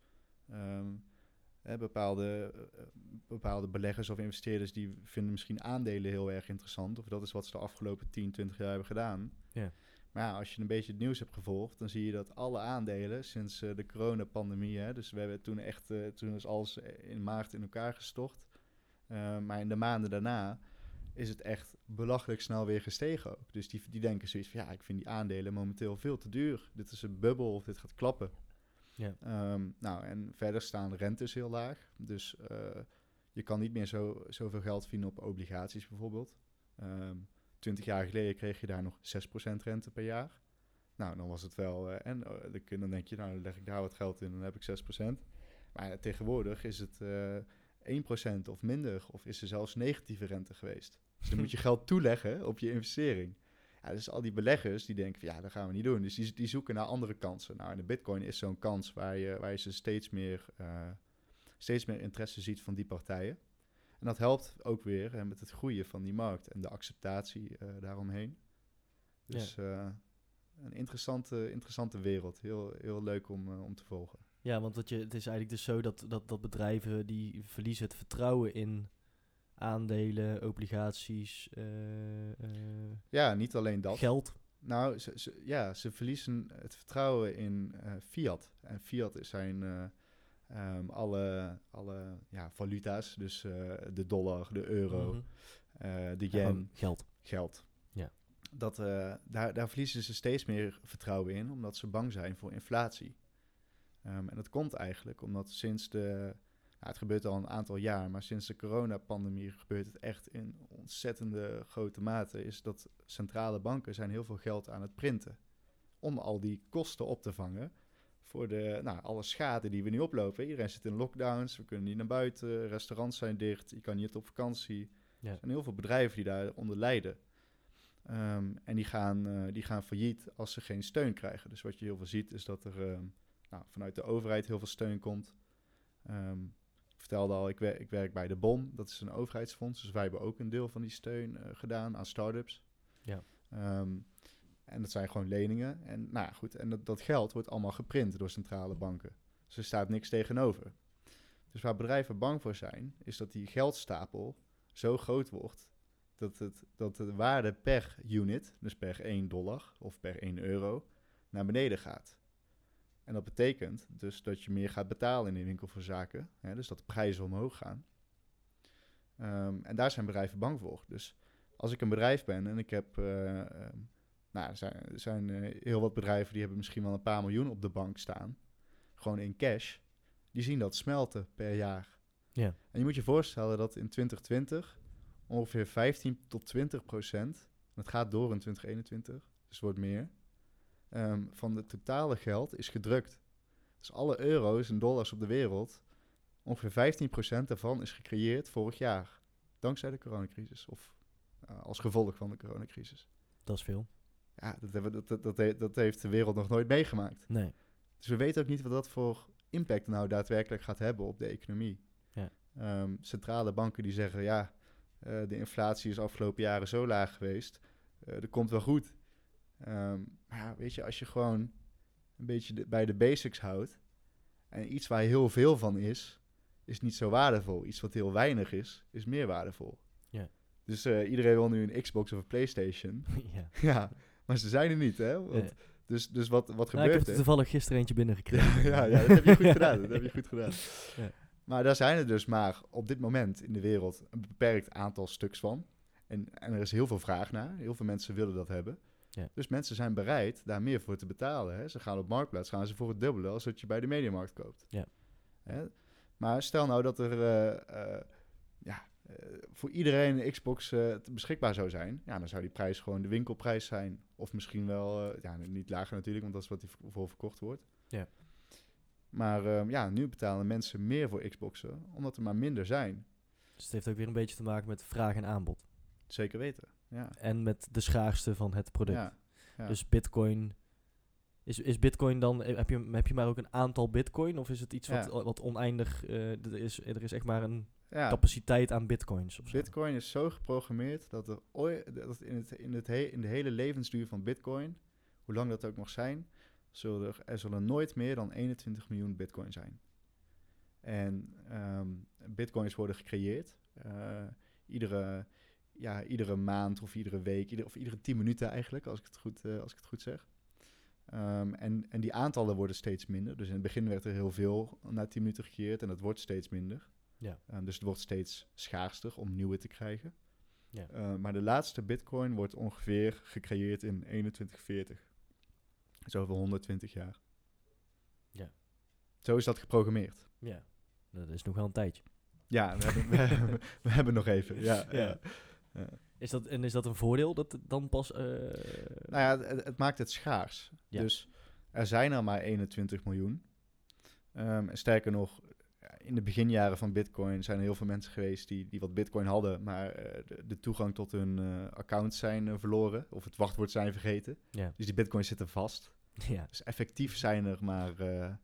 ehm, bepaalde, bepaalde beleggers of investeerders die vinden misschien aandelen heel erg interessant. Of dat is wat ze de afgelopen 10, 20 jaar hebben gedaan. Maar ja, als je een beetje het nieuws hebt gevolgd, dan zie je dat alle aandelen sinds de coronapandemie, hè, dus we hebben toen echt, toen is alles in maart in elkaar gestort. Uh, maar in de maanden daarna is het echt belachelijk snel weer gestegen ook. Dus die, die denken zoiets van, ja, ik vind die aandelen momenteel veel te duur. Dit is een bubbel of dit gaat klappen. Ja. Um, nou, en verder staan de rentes heel laag. Dus je kan niet meer zo, zoveel geld vinden op obligaties bijvoorbeeld. Um, 20 jaar geleden kreeg je daar nog 6% rente per jaar. Nou, dan was het wel. Uh, en uh, dan denk je, nou, dan leg ik daar wat geld in, dan heb ik 6%. Maar tegenwoordig is het 1% of minder, of is er zelfs negatieve rente geweest. Dus dan moet je geld toeleggen op je investering. Ja, dus al die beleggers die denken, van, ja, dat gaan we niet doen. Dus die, die zoeken naar andere kansen. Nou, en de Bitcoin is zo'n kans waar je, waar je ze steeds meer, steeds meer interesse ziet van die partijen. En dat helpt ook weer hè, met het groeien van die markt en de acceptatie uh, daaromheen. Dus ja. uh, een interessante, interessante wereld. Heel, heel leuk om, om te volgen. Ja, want wat je, het is eigenlijk dus zo dat, dat, dat bedrijven die verliezen het vertrouwen in aandelen, obligaties. ja, niet alleen dat. Geld. Nou, ze, ze, ja, ze verliezen het vertrouwen in fiat. En fiat zijn Um, alle alle ja, valuta's, dus de dollar, de euro, mm -hmm. uh, de yen. Geld. Geld. Ja. Dat, daar, daar verliezen ze steeds meer vertrouwen in, omdat ze bang zijn voor inflatie. Um, en dat komt eigenlijk omdat sinds de... Nou, het gebeurt al een aantal jaar, maar sinds de coronapandemie gebeurt het echt in ontzettende grote mate. Is dat centrale banken zijn heel veel geld aan het printen. Om al die kosten op te vangen voor de, nou, alle schade die we nu oplopen. Iedereen zit in lockdowns, we kunnen niet naar buiten, restaurants zijn dicht, je kan niet op vakantie. Ja. Er zijn heel veel bedrijven die daaronder lijden. Um, en die gaan, uh, die gaan failliet als ze geen steun krijgen. Dus wat je heel veel ziet is dat er um, nou, vanuit de overheid heel veel steun komt. Um, vertelde al, ik, wer ik, werk bij de BOM, dat is een overheidsfonds. Dus wij hebben ook een deel van die steun uh, gedaan aan start-ups. Ja. En dat zijn gewoon leningen. En nou ja, goed, en dat, dat geld wordt allemaal geprint door centrale banken. Dus er staat niks tegenover. Dus waar bedrijven bang voor zijn, is dat die geldstapel zo groot wordt dat, het, dat de waarde per unit, dus per 1 dollar of per 1 euro, naar beneden gaat. En dat betekent dus dat je meer gaat betalen in de winkel voor zaken. Hè, dus dat de prijzen omhoog gaan. Um, en daar zijn bedrijven bang voor. Dus als ik een bedrijf ben en ik heb uh, nou, er zijn, er zijn uh, heel wat bedrijven die hebben misschien wel een paar miljoen op de bank staan. Gewoon in cash. Die zien dat smelten per jaar. Ja. En je moet je voorstellen dat in 2020 ongeveer 15 tot 20 procent, het gaat door in 2021, dus het wordt meer, um, van het totale geld is gedrukt. Dus alle euro's en dollars op de wereld, ongeveer 15 procent daarvan is gecreëerd vorig jaar. Dankzij de coronacrisis of uh, als gevolg van de coronacrisis. Dat is veel. Ja, dat, hebben, dat, dat, dat, dat heeft de wereld nog nooit meegemaakt. Nee. Dus we weten ook niet wat dat voor impact nou daadwerkelijk gaat hebben op de economie. Ja. Um, centrale banken die zeggen, ja, uh, de inflatie is afgelopen jaren zo laag geweest, uh, dat komt wel goed. Um, maar ja, weet je, als je gewoon een beetje de, bij de basics houdt en iets waar heel veel van is, is niet zo waardevol. Iets wat heel weinig is, is meer waardevol. Ja. Dus uh, iedereen wil nu een Xbox of een PlayStation. ja. ja. Maar ze zijn er niet, hè? Want. Dus, dus wat, wat nou, gebeurt ik heb er toevallig gisteren eentje binnengekregen. ja, ja, dat heb je goed gedaan. Dat heb je goed gedaan. Ja. Maar daar zijn er dus maar op dit moment in de wereld een beperkt aantal stuks van. En, en er is heel veel vraag naar. Heel veel mensen willen dat hebben. Ja. Dus mensen zijn bereid daar meer voor te betalen. Hè? Ze gaan op Marktplaats, gaan ze voor het dubbele als dat je bij de mediamarkt koopt. Ja. Hè? Maar stel nou dat er uh, uh, ja, eh, voor iedereen een Xbox eh, beschikbaar zou zijn, ja, dan zou die prijs gewoon de winkelprijs zijn. Of misschien wel, eh, ja, niet lager natuurlijk, want dat is wat die voor verkocht wordt. Ja. Maar ehm, ja, nu betalen mensen meer voor Xboxen, omdat er maar minder zijn. Dus het heeft ook weer een beetje te maken met vraag en aanbod. Zeker weten. Ja. En met de schaarste van het product. Ja. Ja. Dus bitcoin... Is, is bitcoin dan... eh, Heb je, heb je maar ook een aantal bitcoin? Of is het iets wat, wat oneindig... eh, er, is, er is echt maar een capaciteit aan bitcoins of? Bitcoin is zo geprogrammeerd dat, er ooit, dat in, het, in, het he- in de hele levensduur van Bitcoin, hoe lang dat ook nog zijn, zullen er, er zullen nooit meer dan 21 miljoen Bitcoin zijn. En ehm, Bitcoins worden gecreëerd. eh, iedere, ja, iedere maand of iedere week, ieder, of iedere 10 minuten eigenlijk, als ik het goed, eh, als ik het goed zeg. Ehm, en, en die aantallen worden steeds minder. Dus in het begin werd er heel veel na 10 minuten gecreëerd en dat wordt steeds minder. Ja. Ehm, dus het wordt steeds schaarster om nieuwe te krijgen. Ja. Eh, maar de laatste bitcoin wordt ongeveer gecreëerd in 2140. Dus over 120 jaar. Ja. Zo is dat geprogrammeerd. Ja. Dat is nog wel een tijdje. Ja, we hebben, we, hebben, we hebben nog even. Ja, Ja. ja. Ja. Is dat, en is dat een voordeel dat het dan pas... eh, Nou ja, het, het maakt het schaars. Ja. Dus er zijn er maar 21 miljoen. Ehm, en sterker nog, in de beginjaren van Bitcoin zijn er heel veel mensen geweest die, die wat Bitcoin hadden, maar eh, de, de toegang tot hun eh accounts zijn eh, verloren of het wachtwoord zijn vergeten. ja. Dus die Bitcoins zitten vast. ja. Dus effectief zijn er maar, eh,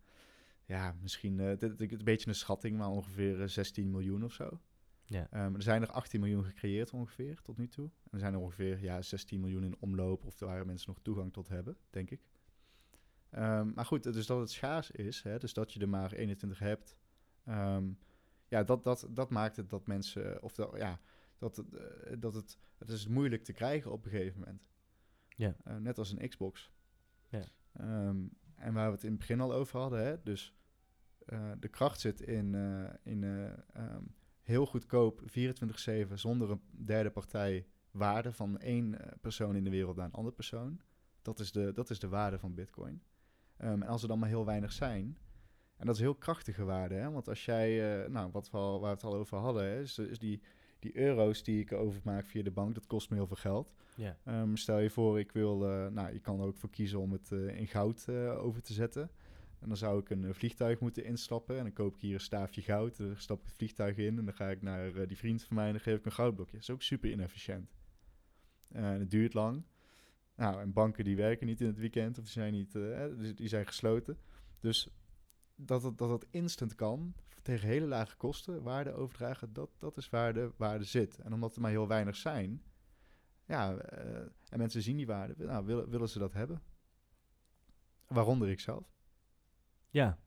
ja, misschien eh, dit, dit is een beetje een schatting, maar ongeveer eh, 16 miljoen of zo. Ja. Ehm, er zijn er 18 miljoen gecreëerd ongeveer tot nu toe. En er zijn er ongeveer ja, 16 miljoen in omloop of waar mensen nog toegang tot hebben, denk ik. Ehm, maar goed, dus dat het schaars is, hè, dus dat je er maar 21 hebt. ehm, ja, dat, dat, dat maakt het dat mensen, of dat, ja, dat, het, eh, dat het, het is moeilijk te krijgen op een gegeven moment. Ja. Eh, net als een Xbox. Ja. En waar we het in het begin al over hadden, hè, dus eh, de kracht zit in, in heel goedkoop 24-7 zonder een derde partij waarde van één eh, persoon in de wereld naar een andere persoon. Dat is de, dat is de waarde van Bitcoin. Ehm, en als er dan maar heel weinig zijn, en dat is heel krachtige waarde, hè? want als jij, eh, nou, wat we al, waar we het al over hadden, hè, is, is die, die euro's die ik overmaak via de bank, dat kost me heel veel geld. Ja. Ehm, stel je voor, ik wil, eh, nou, je kan er ook voor kiezen om het in goud over te zetten. En dan zou ik een eh, vliegtuig moeten instappen. En dan koop ik hier een staafje goud. Dan stap ik het vliegtuig in. En dan ga ik naar eh, die vriend van mij en dan geef ik een goudblokje. Dat is ook super inefficiënt. Eh, het duurt lang. Nou, en banken die werken niet in het weekend. Of die zijn, niet, die zijn gesloten. Dus dat het, dat instant kan, tegen hele lage kosten, waarde overdragen, dat, dat is waar de waarde zit. En omdat er maar heel weinig zijn, ja, en mensen zien die waarde, nou, willen, willen ze dat hebben. Waaronder ik zelf. Ja,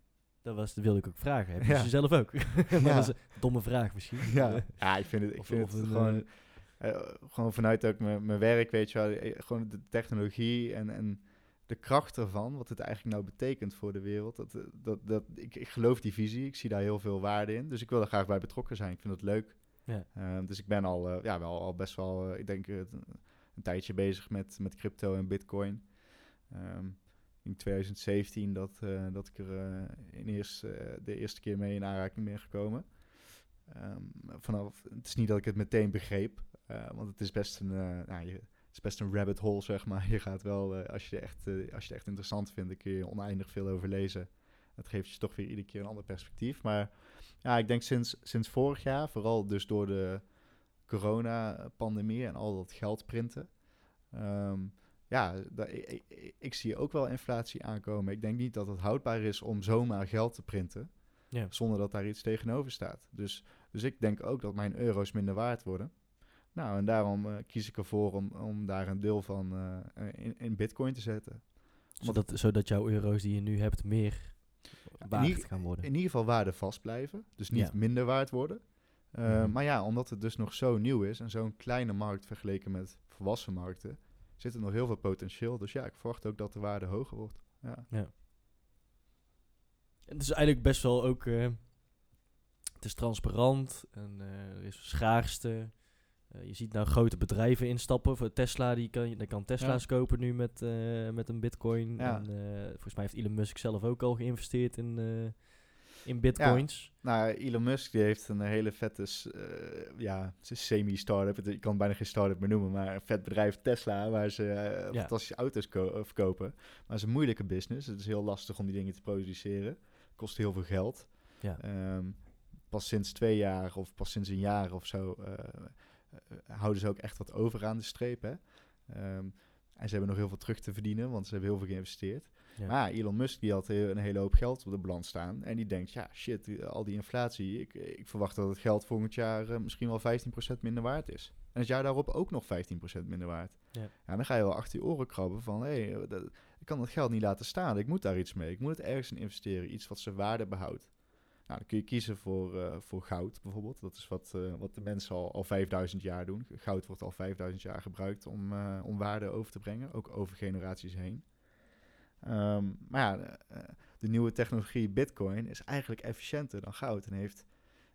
dat, was, dat wilde ik ook vragen. Heb je Ja. ze zelf ook? maar Ja. dat is een domme vraag misschien. Ja, Eh, ja ik vind het, ik of- vind of het een, gewoon, eh, gewoon vanuit ook mijn mijn werk, weet je wel, eh, gewoon de technologie en, en de kracht ervan, wat het eigenlijk nou betekent voor de wereld. Dat, eh, dat, dat, ik, ik geloof die visie, ik zie daar heel veel waarde in, dus ik wil er graag bij betrokken zijn. Ik vind het leuk. Ja. Eh, dus ik ben al, eh, ja, wel al best wel, eh, ik denk, eh, een tijdje bezig met, met crypto en bitcoin. Ehm, in 2017 dat, eh, dat ik er eh, in eerst, eh, de eerste keer mee in aanraking ben gekomen. Ehm, vanaf, het is niet dat ik het meteen begreep, want het is best een, nou, je, het is best een rabbit hole, zeg maar. Je gaat wel, als, je echt, als je het echt interessant vindt, dan kun je oneindig veel over lezen. Het geeft je toch weer iedere keer een ander perspectief. Maar ja, ik denk sinds, sinds vorig jaar, vooral dus door de corona-pandemie en al dat geld printen. ehm, ja, ik, ik, ik zie ook wel inflatie aankomen. Ik denk niet dat het houdbaar is om zomaar geld te printen Ja. zonder dat daar iets tegenover staat. Dus, dus ik denk ook dat mijn euro's minder waard worden. Nou, en daarom eh, kies ik ervoor om, om daar een deel van eh, in, in bitcoin te zetten. zodat, zodat jouw euro's die je nu hebt meer waard ieder- gaan worden. In ieder geval waarde vast blijven, dus niet Ja. minder waard worden. Eh, Mhm. Maar ja, omdat het dus nog zo nieuw is en zo'n kleine markt vergeleken met volwassen markten, zit er nog heel veel potentieel. Dus ja, ik verwacht ook dat de waarde hoger wordt. Ja, Het is eigenlijk best wel ook... eh, het is transparant en eh, er is schaarste. Eh, je ziet nou grote bedrijven instappen. Voor Tesla, die kan, je kan Tesla's kopen nu met, met een bitcoin. Ja. En, volgens mij heeft Elon Musk zelf ook al geïnvesteerd in, in bitcoins. Nou, Elon Musk die heeft een hele vette, eh, ja, semi-startup. Ik kan het bijna geen startup meer noemen, maar een vet bedrijf Tesla, waar ze Ja. fantastische auto's eh, verkopen. Maar het is een moeilijke business. Het is heel lastig om die dingen te produceren. Kost heel veel geld. Ja. Ehm, pas sinds twee jaar of pas sinds een jaar of zo houden ze ook echt wat over aan de streep. Hè? Ehm, en ze hebben nog heel veel terug te verdienen, want ze hebben heel veel geïnvesteerd. Ja. Maar Elon Musk die had een hele hoop geld op de balans staan. En die denkt, ja shit, al die inflatie. Ik, ik verwacht dat het geld volgend jaar eh, misschien wel 15% minder waard is. En het jaar daarop ook nog 15% minder waard. Ja. dan ga je wel achter je oren krabben van... hé, hey, dat- ik kan dat geld niet laten staan. Ik moet daar iets mee. Ik moet het ergens in investeren. Iets wat zijn waarde behoudt. Nou, dan kun je kiezen voor, eh, voor goud bijvoorbeeld. Dat is wat, eh, wat de mensen al, al 5000 jaar doen. Goud wordt al 5000 jaar gebruikt om, eh, om waarde over te brengen. Ook over generaties heen. Ehm, maar ja, eh, de nieuwe technologie Bitcoin is eigenlijk efficiënter dan goud. En heeft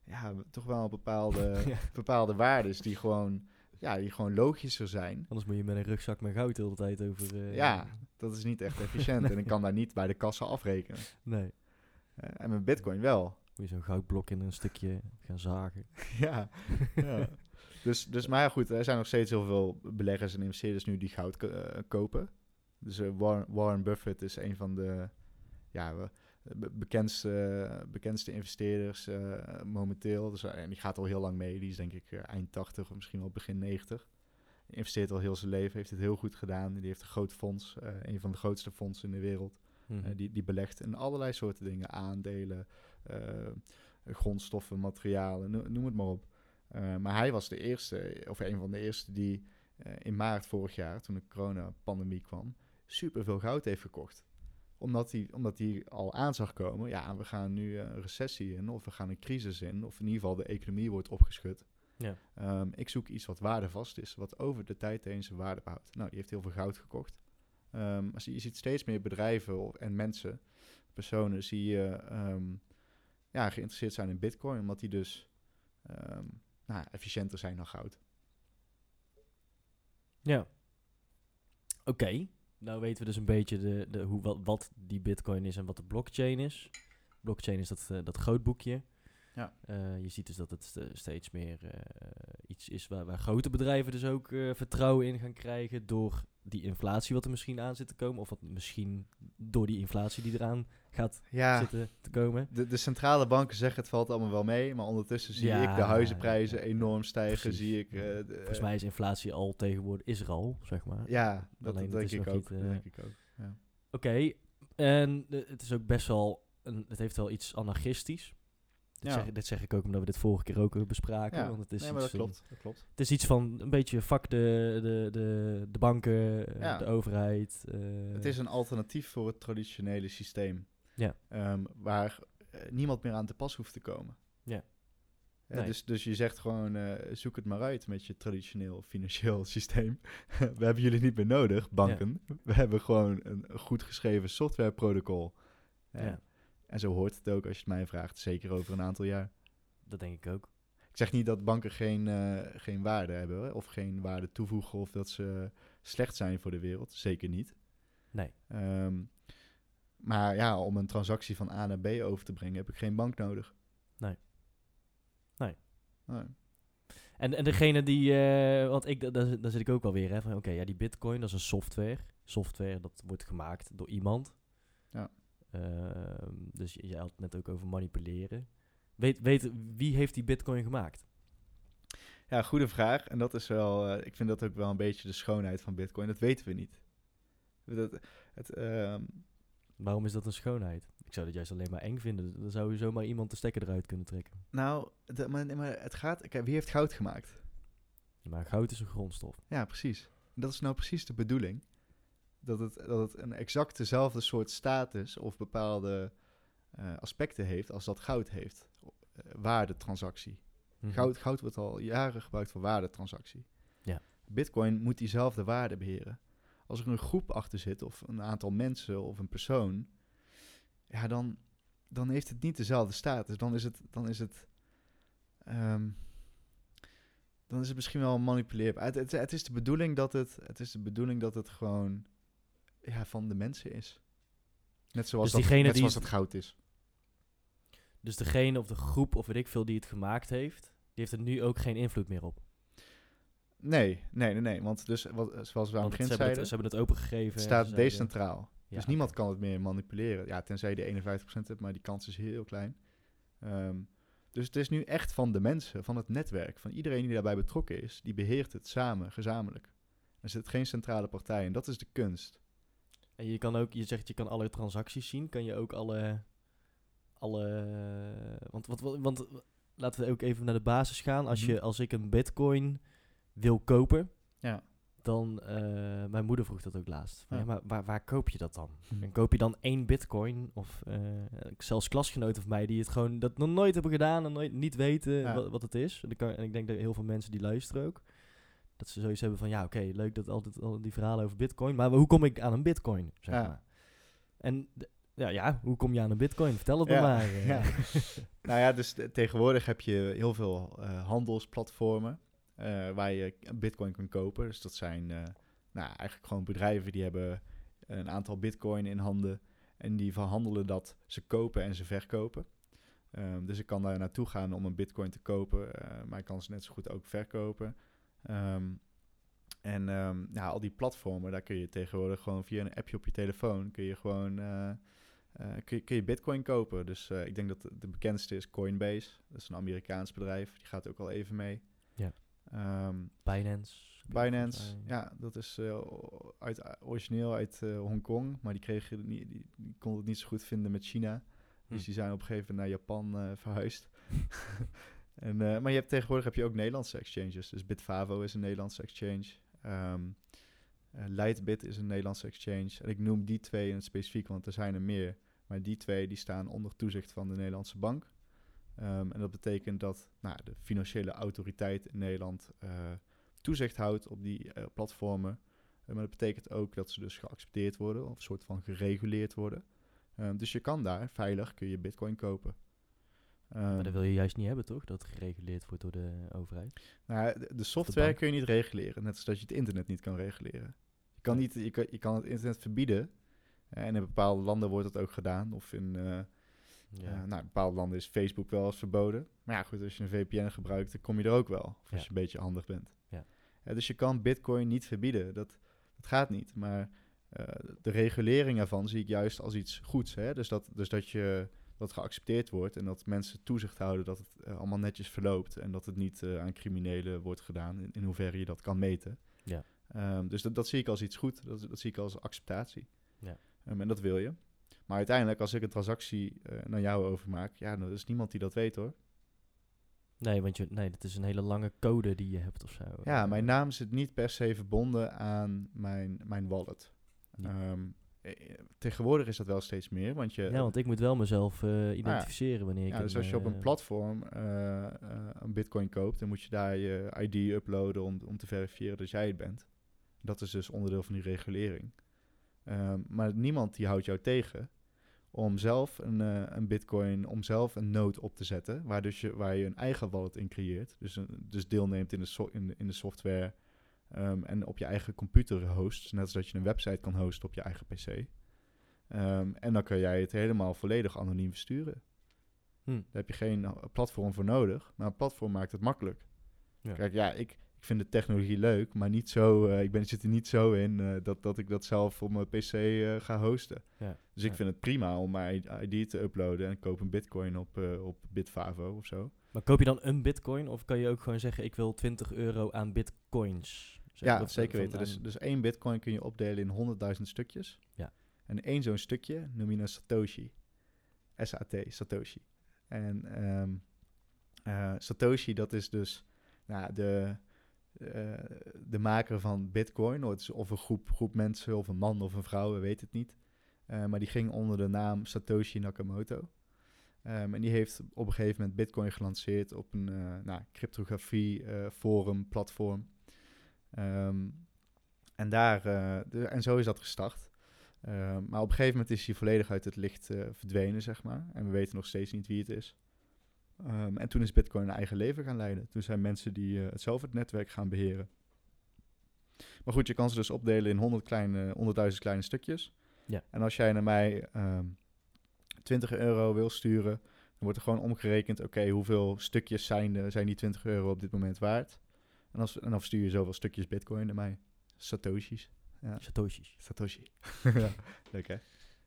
ja, toch wel bepaalde, Ja. bepaalde waardes die gewoon, ja, die gewoon logischer zijn. Anders moet je met een rugzak met goud de hele tijd over... eh, Ja, dat is niet echt efficiënt. En ik kan daar niet bij de kassa afrekenen. Nee. Eh, en met Bitcoin wel. Moet je zo'n goudblok in een stukje gaan zagen. ja. ja. Dus, dus, maar goed, er zijn nog steeds heel veel beleggers en investeerders nu die goud ko- kopen. Dus eh, Warren, Warren Buffett is een van de ja, bekendste, bekendste investeerders eh, momenteel. Dus, eh, en die gaat al heel lang mee. Die is denk ik eind 80 of misschien wel begin 90. Die investeert al heel zijn leven, heeft het heel goed gedaan. Die heeft een groot fonds, eh, een van de grootste fondsen in de wereld. Mhm. Die, die belegt in allerlei soorten dingen. Aandelen, grondstoffen, materialen, no- noem het maar op. Maar hij was de eerste, of een van de eerste die in maart vorig jaar, toen de coronapandemie kwam, superveel goud heeft gekocht. Omdat hij, omdat hij al aan zag komen, ja, we gaan nu eh, een recessie in, of we gaan een crisis in, of in ieder geval de economie wordt opgeschud. Ja. Ehm, ik zoek iets wat waardevast is, wat over de tijd heen zijn waarde behoudt. Nou, die heeft heel veel goud gekocht. Ehm, maar je ziet steeds meer bedrijven en mensen, personen, zie je ehm, ja, geïnteresseerd zijn in bitcoin, omdat die dus nou, efficiënter zijn dan goud. Ja. Oké. Nou weten we dus een beetje de, de, hoe, wat, wat die bitcoin is en wat de blockchain is. Blockchain is dat, eh, dat grootboekje. Ja. Eh, je ziet dus dat het eh, steeds meer iets is waar, waar grote bedrijven dus ook vertrouwen in gaan krijgen door die inflatie wat er misschien aan zit te komen. Of wat misschien door die inflatie die eraan gaat Ja, zitten te komen. de, de centrale banken zeggen het valt allemaal wel mee, maar ondertussen zie Ja, ik de huizenprijzen ja, enorm stijgen. precies. Zie ik, eh, de- Volgens mij is inflatie al tegenwoordig, is er al, zeg maar. Ja, dat, Alleen dat het denk ik ook. niet, eh, denk ik ook. Ja. Oké, en eh, het is ook best wel, een, het heeft wel iets anarchistisch. Dit, Ja. zeg, dit zeg ik ook omdat we dit vorige keer ook bespraken. Ja, Want het is, nee, maar iets, dat van- klopt. Dat klopt. het is iets van een beetje fuck de, de, de, de banken, eh, Ja. de overheid. eh, Het is een alternatief voor het traditionele systeem. Ja. Ehm, waar eh, niemand meer aan te pas hoeft te komen. Ja. Nee. dus, dus je zegt gewoon, zoek het maar uit met je traditioneel financieel systeem. We hebben jullie niet meer nodig, banken. We hebben gewoon een goed geschreven softwareprotocol. Ja. En zo hoort het ook als je het mij vraagt, zeker over een aantal jaar. Dat denk ik ook. Ik zeg niet dat banken geen, eh, geen waarde hebben of geen waarde toevoegen of dat ze slecht zijn voor de wereld. Zeker niet. Nee. Ehm, maar ja, om een transactie van A naar B over te brengen heb ik geen bank nodig. Nee. Nee. Nee. En, en degene die, eh, want ik, da- daar, daar zit ik ook wel weer, hè, van oké, ja, die bitcoin, dat is een software. Software, dat wordt gemaakt door iemand. Ja. Ehm, dus je, had het net ook over manipuleren. Weet, weet, wie heeft die bitcoin gemaakt? Ja, goede vraag. En dat is wel, eh, ik vind dat ook wel een beetje de schoonheid van Bitcoin. Dat weten we niet. Dat, het, ehm, Waarom is dat een schoonheid? Ik zou dat juist alleen maar eng vinden. Dan zou je zomaar iemand de stekker eruit kunnen trekken. nou, de- maar, maar het gaat. Kijk, wie heeft goud gemaakt? Maar goud is een grondstof. Ja, precies. En dat is nou precies de bedoeling. Dat het, dat het een exact dezelfde soort status of bepaalde eh, aspecten heeft als dat goud heeft. Eh, waardetransactie. Mhm. Goud, goud wordt al jaren gebruikt voor waardetransactie. Ja. Bitcoin moet diezelfde waarde beheren. Als er een groep achter zit, of een aantal mensen of een persoon, ja, dan, dan heeft het niet dezelfde status. Dan is het, dan is het, ehm, dan is het misschien wel manipuleerbaar. Het, het, het is de bedoeling dat het, het is de bedoeling dat het gewoon ja, van de mensen is. Net zoals, Dus dat, diegene net die- zoals het goud is. Dus degene of de groep of weet ik veel die het gemaakt heeft, die heeft er nu ook geen invloed meer op. Nee, nee, nee, nee. Want dus, wat, zoals we aan het begin het, zeiden, ze hebben het opengegeven. het staat decentraal. Ja, dus niemand kan het meer manipuleren. Ja, tenzij je de 51% hebt, maar die kans is heel klein. Ehm, dus het is nu echt van de mensen, van het netwerk, van iedereen die daarbij betrokken is, die beheert het samen, gezamenlijk. Er zit geen centrale partij en dat is de kunst. En je kan ook, je zegt je kan alle transacties zien. Kan je ook alle. alle want, want, want, want laten we ook even naar de basis gaan. Als, je, Mhm. als ik een bitcoin wil kopen, Ja. dan. eh, mijn moeder vroeg dat ook laatst. Ja. Ja, maar waar, waar koop je dat dan? Mhm. En koop je dan één bitcoin? Of eh, zelfs klasgenoten van mij die het gewoon dat nog nooit hebben gedaan en nooit niet weten Ja. wat, wat het is. En, kan, en ik denk dat heel veel mensen die luisteren ook. Dat ze zoiets hebben van ja, oké, leuk dat altijd al die verhalen over bitcoin. Maar hoe kom ik aan een bitcoin? Zeg Ja. maar. En ja, ja, hoe kom je aan een bitcoin? Vertel het me Ja, maar. eh. ja. nou ja, dus te- tegenwoordig heb je heel veel eh, handelsplatformen eh, waar je bitcoin kan kopen. Dus dat zijn nou, eigenlijk gewoon bedrijven die hebben een aantal bitcoin in handen en die verhandelen dat ze kopen en ze verkopen. Ehm, dus ik kan daar naartoe gaan om een bitcoin te kopen, maar ik kan ze net zo goed ook verkopen. Ehm, en ehm, ja, al die platformen, daar kun je tegenwoordig gewoon via een appje op je telefoon, kun je gewoon eh, eh, kun, je, kun je bitcoin kopen. Dus eh, ik denk dat de, de bekendste is Coinbase. Dat is een Amerikaans bedrijf. Die gaat ook al even mee. Ja. Ehm, Binance. Binance, ja, dat is uit, origineel uit Hongkong. Maar die, kregen niet, die, die konden het niet zo goed vinden met China. Dus Hm. die zijn op een gegeven moment naar Japan eh, verhuisd. en, eh, maar je hebt, tegenwoordig heb je ook Nederlandse exchanges. Dus Bitfavo is een Nederlandse exchange. Eh, Lightbit is een Nederlandse exchange. En ik noem die twee in het specifiek, want er zijn er meer. Maar die twee die staan onder toezicht van de Nederlandse bank. Ehm, en dat betekent dat nou, de financiële autoriteit in Nederland eh, toezicht houdt op die platformen. Maar dat betekent ook dat ze dus geaccepteerd worden of een soort van gereguleerd worden. Ehm, dus je kan daar veilig kun je bitcoin kopen. Maar Ehm, dat wil je juist niet hebben, toch? Dat gereguleerd wordt door de overheid. nou, de, de software kun je niet reguleren, net als dat je het internet niet kan reguleren. Je kan, niet, je kan, je kan het internet verbieden. en in bepaalde landen wordt dat ook gedaan. Of in, eh, Ja. eh, nou, in bepaalde landen is Facebook wel eens verboden. Maar ja, goed, als je een VPN gebruikt, dan kom je er ook wel. Of als je een beetje handig bent. Ja. Dus je kan bitcoin niet verbieden. Dat, dat gaat niet. Maar eh, de regulering ervan zie ik juist als iets goeds. Hè? Dus, dat, dus dat je dat geaccepteerd wordt en dat mensen toezicht houden dat het eh, allemaal netjes verloopt en dat het niet eh, aan criminelen wordt gedaan, in, in hoeverre je dat kan meten. Ja. Ehm, dus dat, dat zie ik als iets goed, dat, dat zie ik als acceptatie. Ja. Ehm, en dat wil je. Maar uiteindelijk, als ik een transactie eh, naar jou overmaak, ja, dan is niemand die dat weet hoor. Nee, want je, nee, dat is een hele lange code die je hebt of zo. Ja, mijn naam zit niet per se verbonden aan mijn, mijn wallet. Ehm, eh, tegenwoordig is dat wel steeds meer, want je... Ja, want ik moet wel mezelf eh, identificeren wanneer ik Ja, dus een, als je op een eh, platform eh, eh, een bitcoin koopt, dan moet je daar je ID uploaden om, om te verifiëren dat jij het bent. Dat is dus onderdeel van die regulering. Ehm, maar niemand die houdt jou tegen om zelf een, eh, een bitcoin, om zelf een node op te zetten, waar, dus je, waar je een eigen wallet in creëert. Dus, een- dus deelneemt in de, so- in de, in de software ehm, en op je eigen computer host. Net als dat je een website kan hosten op je eigen PC. Ehm, en dan kan jij het helemaal volledig anoniem versturen. hm, Daar heb je geen eh, platform voor nodig, maar een platform maakt het makkelijk. Ja. Kijk, ja, ik, ik vind de technologie leuk, maar niet zo, eh, ik ben, zit er niet zo in eh, dat, dat ik dat zelf op mijn PC ga hosten. Ja, Dus ik ja. vind het prima om mijn ID te uploaden en koop een bitcoin op, op Bitfavo of zo. Maar koop je dan een bitcoin of kan je ook gewoon zeggen ik wil 20 euro aan bitcoins? Ja, eh, zeker weten. Dus, dus één bitcoin kun je opdelen in 100.000 stukjes. Ja. En één zo'n stukje noem je een Satoshi. SAT, Satoshi. En ehm, eh, Satoshi, dat is dus nou, de, eh, de maker van Bitcoin. Of, het is of een groep, groep mensen, of een man of een vrouw, we weten het niet. Eh, maar die ging onder de naam Satoshi Nakamoto. Ehm, en die heeft op een gegeven moment Bitcoin gelanceerd op een nou, cryptografie forum, platform. Ehm, en, daar, eh, de- en zo is dat gestart. Ehm, maar op een gegeven moment is hij volledig uit het licht eh, verdwenen, zeg maar. En we weten nog steeds niet wie het is. Ehm, en toen is Bitcoin een eigen leven gaan leiden. Toen zijn mensen die het zelf het netwerk gaan beheren. Maar goed, je kan ze dus opdelen in 100 kleine, 100.000 kleine stukjes. Ja. En als jij naar mij ehm 20 euro wil sturen, wordt er gewoon omgerekend, oké, hoeveel stukjes zijn, eh, zijn die 20 euro op dit moment waard? En, als, en dan stuur je zoveel stukjes bitcoin naar mij. Satoshis. Ja, Satoshis. Satoshi. ja, leuk hè?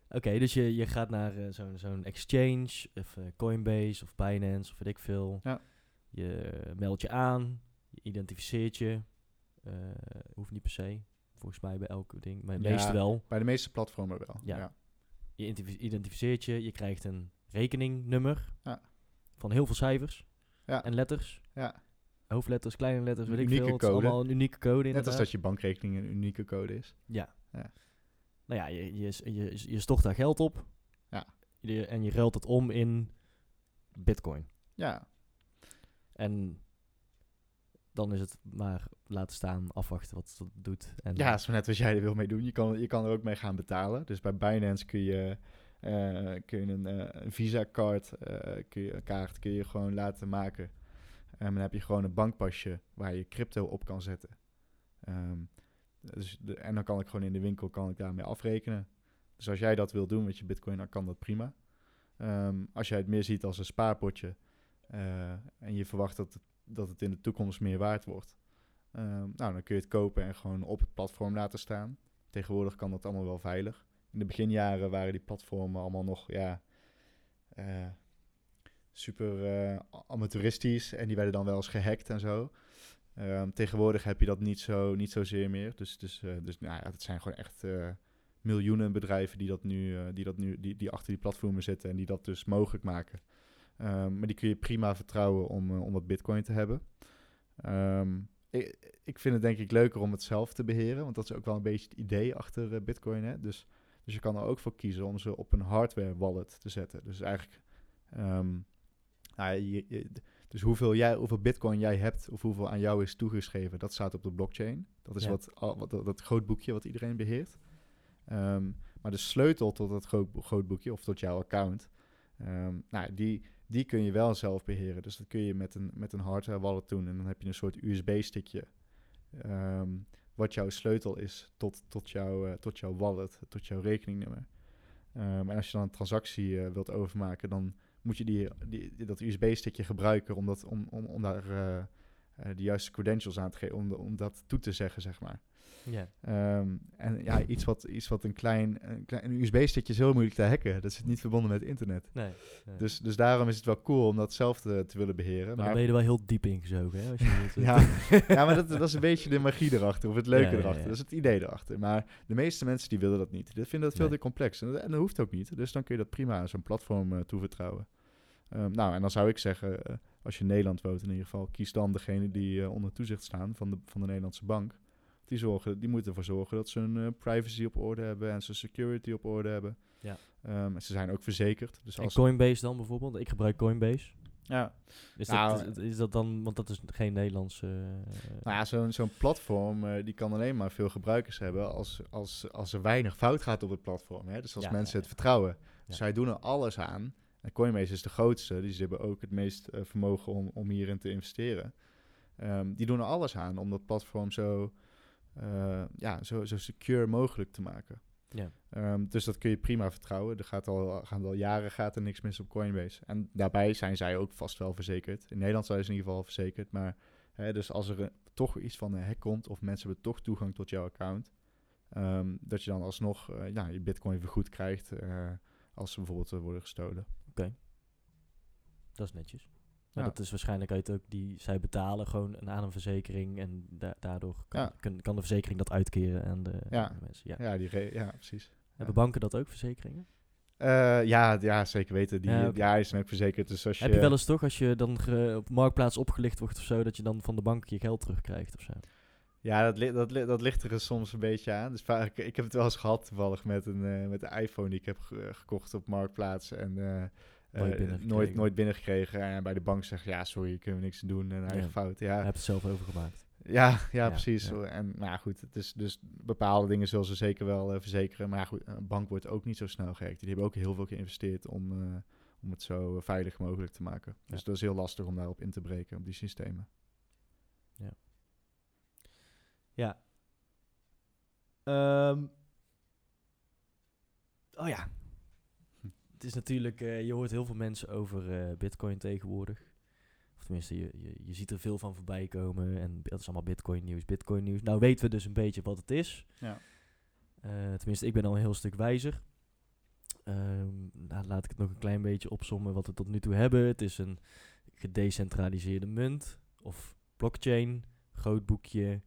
Oké, dus je, je gaat naar eh, zo'n zo'n exchange, of eh, Coinbase of Binance of weet ik veel. Ja. Je meldt je aan, je identificeert je. Eh, hoeft niet per se, volgens mij bij elke ding, maar Ja. meeste wel. Bij de meeste platformen wel. Ja. ja. Je identif- identificeert je, je krijgt een rekeningnummer Ja. van heel veel cijfers Ja. en letters. Ja. Hoofdletters, kleine letters, weet ik unieke veel. Het is code. allemaal een unieke code Net inderdaad. als dat je bankrekening een unieke code is. Ja. Ja. Nou ja, je, je, je, je stort daar geld op. Ja. Je- en je ruilt het om in bitcoin. Ja, En dan is het maar laten staan, afwachten wat het doet. En ja, maar net wat jij er wil mee doen. Je kan, je kan er ook mee gaan betalen. Dus bij Binance kun je, eh, kun je een, eh, een Visa-kaart, eh, kun je, een kaart kun je gewoon laten maken. En dan heb je gewoon een bankpasje waar je crypto op kan zetten. Ehm, dus en dan kan ik gewoon in de winkel kan ik daarmee afrekenen. Dus als jij dat wil doen met je bitcoin, dan kan dat prima. Ehm, als jij het meer ziet als een spaarpotje eh, en je verwacht dat dat het in de toekomst meer waard wordt, Ehm, nou, dan kun je het kopen en gewoon op het platform laten staan. Tegenwoordig kan dat allemaal wel veilig. In de beginjaren waren die platformen allemaal nog ja, eh, super eh, amateuristisch en die werden dan wel eens gehackt en zo. Ehm, tegenwoordig heb je dat niet, zo, niet zozeer meer. Dus, dus, eh, dus nou ja, het zijn gewoon echt eh, miljoenen bedrijven die, dat nu, die, dat nu, die, die achter die platformen zitten en die dat dus mogelijk maken. Ehm, maar die kun je prima vertrouwen om, om wat bitcoin te hebben. Ehm, ik, ik vind het denk ik leuker om het zelf te beheren, want dat is ook wel een beetje het idee achter Bitcoin. Hè? Dus, dus je kan er ook voor kiezen om ze op een hardware wallet te zetten. Dus eigenlijk, nou, je- je- dus hoeveel, jij, hoeveel Bitcoin jij hebt of hoeveel aan jou is toegeschreven, dat staat op de blockchain. Dat is Ja. wat, dat, dat grootboekje wat iedereen beheert. Ehm, maar de sleutel tot dat groot, grootboekje of tot jouw account, ehm, nou, die, die kun je wel zelf beheren. Dus dat kun je met een, met een hardware wallet doen. En dan heb je een soort USB-stickje. ehm, wat jouw sleutel is tot, tot, jouw, eh, tot jouw wallet, tot jouw rekeningnummer. En als je dan een transactie eh, wilt overmaken, dan moet je die, die, dat USB-stickje gebruiken om, dat, om, om, om daar eh, eh, de juiste credentials aan te geven, om, om dat toe te zeggen, zeg maar. Ja. Ehm, en ja, iets wat, iets wat een klein, een, klein, een USB-stickje is heel moeilijk te hacken. Dat zit niet verbonden met internet. Nee. nee. Dus, dus daarom is het wel cool om dat zelf te, te willen beheren. maar dan Maar, ben je er wel heel diep ingezogen, hè? Als je dit, eh, ja, ja, maar dat, dat is een beetje de magie erachter, of het leuke Ja, erachter. ja. Dat is het idee erachter. Maar de meeste mensen die willen dat niet. Die vinden dat veel Nee. te complex. En, dat- en dat hoeft ook niet. Dus dan kun je dat prima aan zo'n platform eh, toevertrouwen. Ehm, nou, en dan zou ik zeggen, eh, als je in Nederland woont in ieder geval, kies dan degene die onder toezicht staan van de, van de Nederlandse bank. Die, zorgen, die moeten ervoor zorgen dat ze hun eh, privacy op orde hebben en zijn security op orde hebben. Ja. Ehm, en ze zijn ook verzekerd. Dus En als, Coinbase dan bijvoorbeeld? Ik gebruik Coinbase. ja, Is, Nou, dat, is, is dat dan, want dat is geen Nederlandse... eh, Nou ja, zo'n zo'n platform eh, die kan alleen maar veel gebruikers hebben als, als, als er weinig fout gaat op het platform. Hè? Dus als Ja, mensen ja, het vertrouwen. Dus zij doen er alles aan. En Coinbase is de grootste, dus die hebben ook het meest vermogen om, om hierin te investeren. Ehm, die doen er alles aan om dat platform zo, eh, ja, zo, zo secure mogelijk te maken. ja. Ehm, dus dat kun je prima vertrouwen. Er gaat al, gaan al jaren gaat er niks mis op Coinbase. En daarbij zijn zij ook vast wel verzekerd. In Nederland zijn ze in ieder geval verzekerd. Maar hè, dus als er een- toch iets van een hack komt... of mensen hebben toch toegang tot jouw account... ehm, dat je dan alsnog eh, ja, je bitcoin vergoed krijgt... eh, als ze bijvoorbeeld worden gestolen. Dat is netjes. Maar Ja. dat is waarschijnlijk uit ook die zij betalen gewoon een aan een verzekering en da- daardoor kan, Ja. kan, kan de verzekering dat uitkeren aan de, Ja. aan de mensen. Ja. Ja, die ja precies. Hebben banken dat ook, verzekeringen? Eh, ja, ja, zeker weten. Die, Ja, die zijn ook verzekerd. Dus als je, Heb je wel eens toch, als je dan op marktplaats opgelicht wordt of zo, dat je dan van de bank je geld terugkrijgt of zo? Ja, dat, li- dat, li- dat ligt er soms een beetje aan. Dus vaak, ik heb het wel eens gehad toevallig met een, eh, met de iPhone die ik heb ge- gekocht op Marktplaats. En eh, Nooit eh, binnengekregen. nooit, nooit binnengekregen. En bij de bank zeggen, ja, sorry, kunnen we niks doen. En eigen Ja. fout. Je Ja, hebt het zelf overgemaakt. ja, ja, Ja, precies. ja. En nou ja, goed, het is dus bepaalde dingen zullen ze zeker wel eh, verzekeren. Maar ja, goed, een bank wordt ook niet zo snel gehackt. Die hebben ook heel veel geïnvesteerd om, eh, om het zo veilig mogelijk te maken. Ja. Dus dat is heel lastig om daarop in te breken, op die systemen. Ja. Ehm. oh ja. Het is natuurlijk, eh, je hoort heel veel mensen over eh, Bitcoin tegenwoordig. Of tenminste, je, je, je ziet er veel van voorbij komen. En dat is allemaal Bitcoin nieuws, Bitcoin nieuws. Nou weten we dus een beetje wat het is. Ja. Eh, tenminste, ik ben al een heel stuk wijzer. Ehm, nou, laat ik het nog een klein beetje opzommen wat we tot nu toe hebben. Het is een gedecentraliseerde munt of blockchain, groot boekje.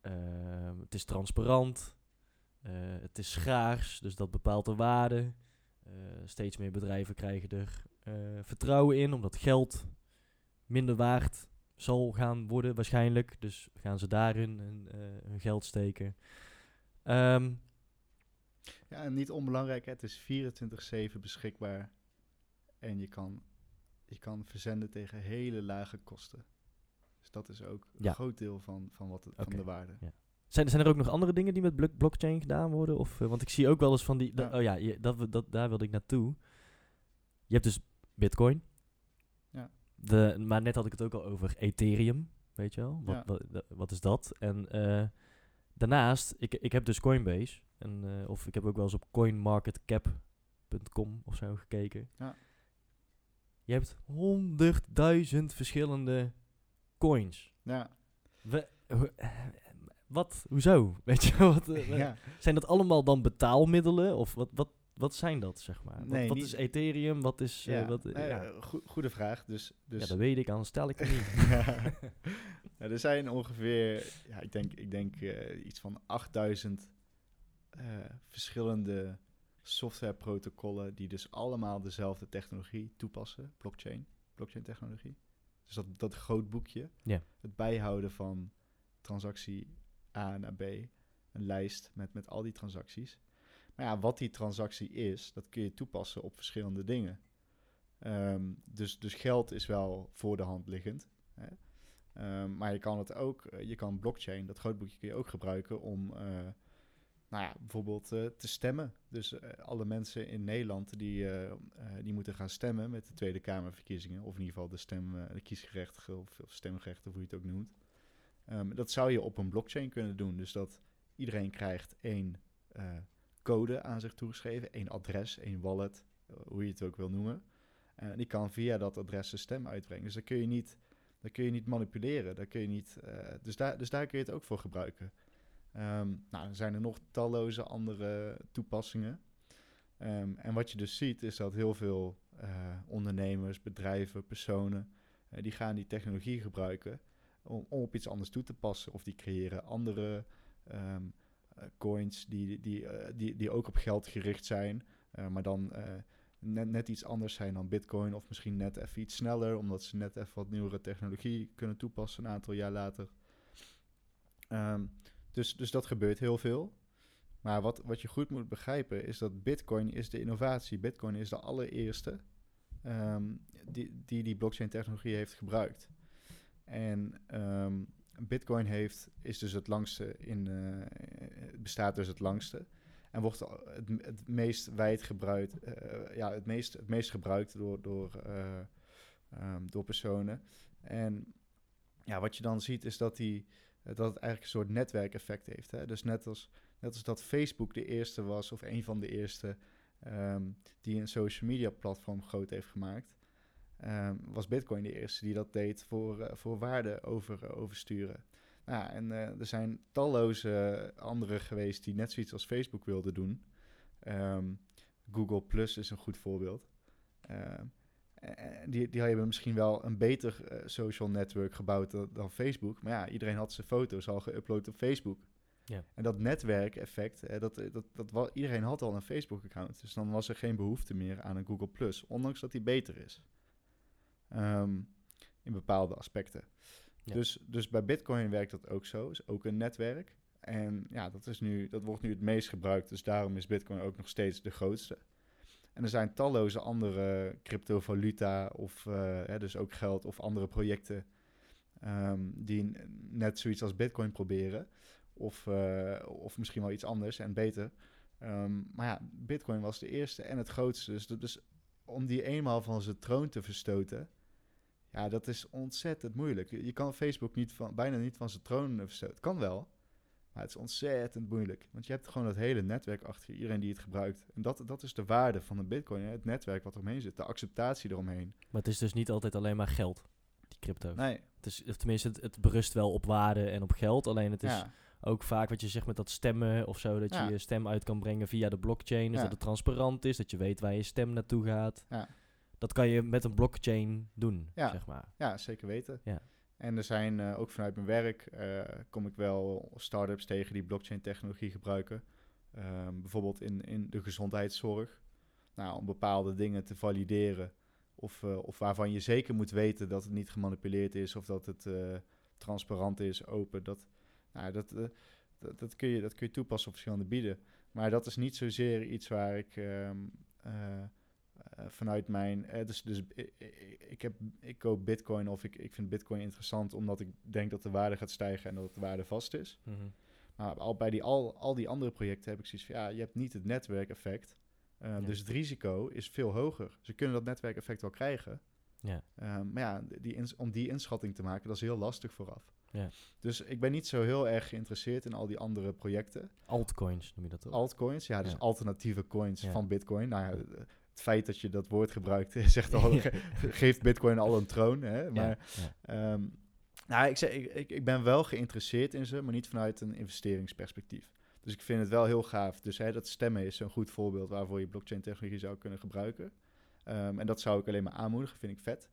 Ehm, het is transparant. Het is schaars, dus dat bepaalt de waarde. Eh, steeds meer bedrijven krijgen er eh, vertrouwen in, omdat geld minder waard zal gaan worden waarschijnlijk. Dus gaan ze daarin hun, eh, hun geld steken. Ehm, Ja, en niet onbelangrijk, het is 24-7 beschikbaar. En je kan, je kan verzenden tegen hele lage kosten. Dus dat is ook een Ja. groot deel van, van, wat het, van de waarde. ja. Zijn, zijn er ook nog andere dingen die met blo- blockchain gedaan worden? Of, eh, want ik zie ook wel eens van die... Ja. Oh ja, je- dat, we- dat, daar wilde ik naartoe. Je hebt dus bitcoin. Ja. De, maar net had ik het ook al over Ethereum, weet je wel? Wat, Ja. wat, is dat? En eh, daarnaast, ik, ik heb dus Coinbase. En, eh, of ik heb ook wel eens op coinmarketcap.com of zo gekeken. Ja. Je hebt honderdduizend verschillende coins. Ja, We, wat? Hoezo? Weet je, wat, ja. zijn dat allemaal dan betaalmiddelen? Of wat, wat, wat zijn dat, zeg maar? Wat, Nee, wat is Ethereum? Wat is... eh, ja. wat, eh, ja, ja. goe- goede vraag. Dus, dus ja, dat weet ik, anders stel ik het niet. er zijn ongeveer, ja, ik denk, ik denk iets van 8000 eh, verschillende softwareprotocollen die dus allemaal dezelfde technologie toepassen, blockchain, blockchain technologie. Dus dat, dat groot boekje, Ja. het bijhouden van transactie A naar B, een lijst met, met al die transacties. Maar ja, wat die transactie is, dat kun je toepassen op verschillende dingen. Ehm, dus, dus geld is wel voor de hand liggend. Hè? Ehm, maar je kan het ook, eh, je kan blockchain, dat grootboekje kun je ook gebruiken om, eh, nou ja, bijvoorbeeld eh, te stemmen. Dus alle mensen in Nederland die, die moeten gaan stemmen met de Tweede Kamerverkiezingen. Of in ieder geval de, stem, de kiesgerechtige of, of hoe je het ook noemt. Ehm, dat zou je op een blockchain kunnen doen. Dus dat iedereen krijgt één eh, code aan zich toegeschreven, één adres, één wallet, eh, hoe je het ook wil noemen. En die kan via dat adres zijn stem uitbrengen. Dus dan kun je niet, dan kun je niet manipuleren. Dan kun je niet, eh, dus, daar, dus daar kun je het ook voor gebruiken. Ehm, nou, dan zijn er nog talloze andere toepassingen. Ehm, en wat je dus ziet is dat heel veel eh, ondernemers, bedrijven, personen, eh, die gaan die technologie gebruiken om, op iets anders toe te passen. Of die creëren andere ehm, eh, coins die, die, eh, die, die ook op geld gericht zijn, eh, maar dan net, net iets anders zijn dan Bitcoin. Of misschien net even iets sneller, omdat ze net even wat nieuwere technologie kunnen toepassen een aantal jaar later. Ehm, dus, dus dat gebeurt heel veel. Maar wat, wat je goed moet begrijpen is dat Bitcoin is de innovatie. Bitcoin is de allereerste ehm, die, die die blockchain technologie heeft gebruikt. En ehm, Bitcoin heeft, is dus het langste in, eh, bestaat dus het langste. En wordt het, het meest wijd gebruikt, eh, ja, het meest, het meest gebruikt door, door, eh, ehm, door personen. En ja, wat je dan ziet is dat, die, dat het eigenlijk een soort netwerkeffect heeft. Hè? Dus net als, net als dat Facebook de eerste was, of een van de eerste, ehm, die een social media platform groot heeft gemaakt, ehm, was Bitcoin de eerste die dat deed voor, eh, voor waarde over, eh, oversturen. Nou, en eh, er zijn talloze anderen geweest die net zoiets als Facebook wilden doen. Ehm, Google Plus is een goed voorbeeld. Ehm, die, die hebben misschien wel een beter social network gebouwd dan, dan Facebook. Maar ja, iedereen had zijn foto's al geüpload op Facebook. Ja. En dat netwerkeffect, dat, dat, dat, iedereen had al een Facebook-account. Dus dan was er geen behoefte meer aan een Google Plus. Ondanks dat die beter is. Ehm, in bepaalde aspecten. Ja. Dus, dus bij Bitcoin werkt dat ook zo. Is ook een netwerk. En ja, dat, is nu, dat wordt nu het meest gebruikt. Dus daarom is Bitcoin ook nog steeds de grootste. En er zijn talloze andere cryptovaluta of eh, hè, dus ook geld of andere projecten ehm, die net zoiets als Bitcoin proberen. Of, eh, of misschien wel iets anders en beter. Ehm, maar ja, Bitcoin was de eerste en het grootste. Dus, dus om die eenmaal van zijn troon te verstoten, ja, dat is ontzettend moeilijk. Je kan Facebook niet van, bijna niet van zijn troon verstoten. Kan wel, Maar het is ontzettend moeilijk. Want je hebt gewoon dat hele netwerk achter je, iedereen die het gebruikt. En dat, dat is de waarde van een bitcoin. Hè? Het netwerk wat eromheen zit, de acceptatie eromheen. Maar het is dus niet altijd alleen maar geld, die crypto. Nee, Het is, of tenminste, het, het berust wel op waarde en op geld. Alleen het is ja, ook vaak wat je zegt met dat stemmen of zo. Dat Ja. je je stem uit kan brengen via de blockchain. Dus Ja. dat het transparant is, dat je weet waar je stem naartoe gaat. Ja. Dat kan je met een blockchain doen, Ja. zeg maar. ja, zeker weten. Ja. En er zijn eh, ook vanuit mijn werk, eh, kom ik wel start-ups tegen die blockchain technologie gebruiken. Ehm, bijvoorbeeld in, in de gezondheidszorg. Nou, om bepaalde dingen te valideren. Of, eh, of waarvan je zeker moet weten dat het niet gemanipuleerd is. Of dat het transparant is, open. Dat, nou, dat, dat, dat, kun je, dat kun je toepassen op verschillende bieden. Maar dat is niet zozeer iets waar ik ehm, eh, eh, vanuit mijn. eh, dus dus ik, ik, ik heb, ik koop Bitcoin of ik, ik vind Bitcoin interessant omdat ik denk dat de waarde gaat stijgen en dat de waarde vast is. Mhm. Maar al bij die, al, al die andere projecten heb ik zoiets van ja, je hebt niet het netwerkeffect. Eh, Ja. Dus het risico is veel hoger. Ze kunnen dat netwerkeffect wel krijgen. Ja. Ehm, maar ja, die om die inschatting te maken, dat is heel lastig vooraf. Ja. Dus ik ben niet zo heel erg geïnteresseerd in al die andere projecten. Altcoins noem je dat toch? Altcoins, ja, dus alternatieve coins van Bitcoin. Nou ja, het feit dat je dat woord gebruikt, zegt al, Ja. geeft Bitcoin al een troon. Hè? Maar ja. Ehm, nou, ik, zeg, ik, ik, ben wel geïnteresseerd in ze, maar niet vanuit een investeringsperspectief. Dus ik vind het wel heel gaaf. Dus hè, dat stemmen is een goed voorbeeld waarvoor je blockchain-technologie zou kunnen gebruiken. Ehm, en dat zou ik alleen maar aanmoedigen, vind ik vet.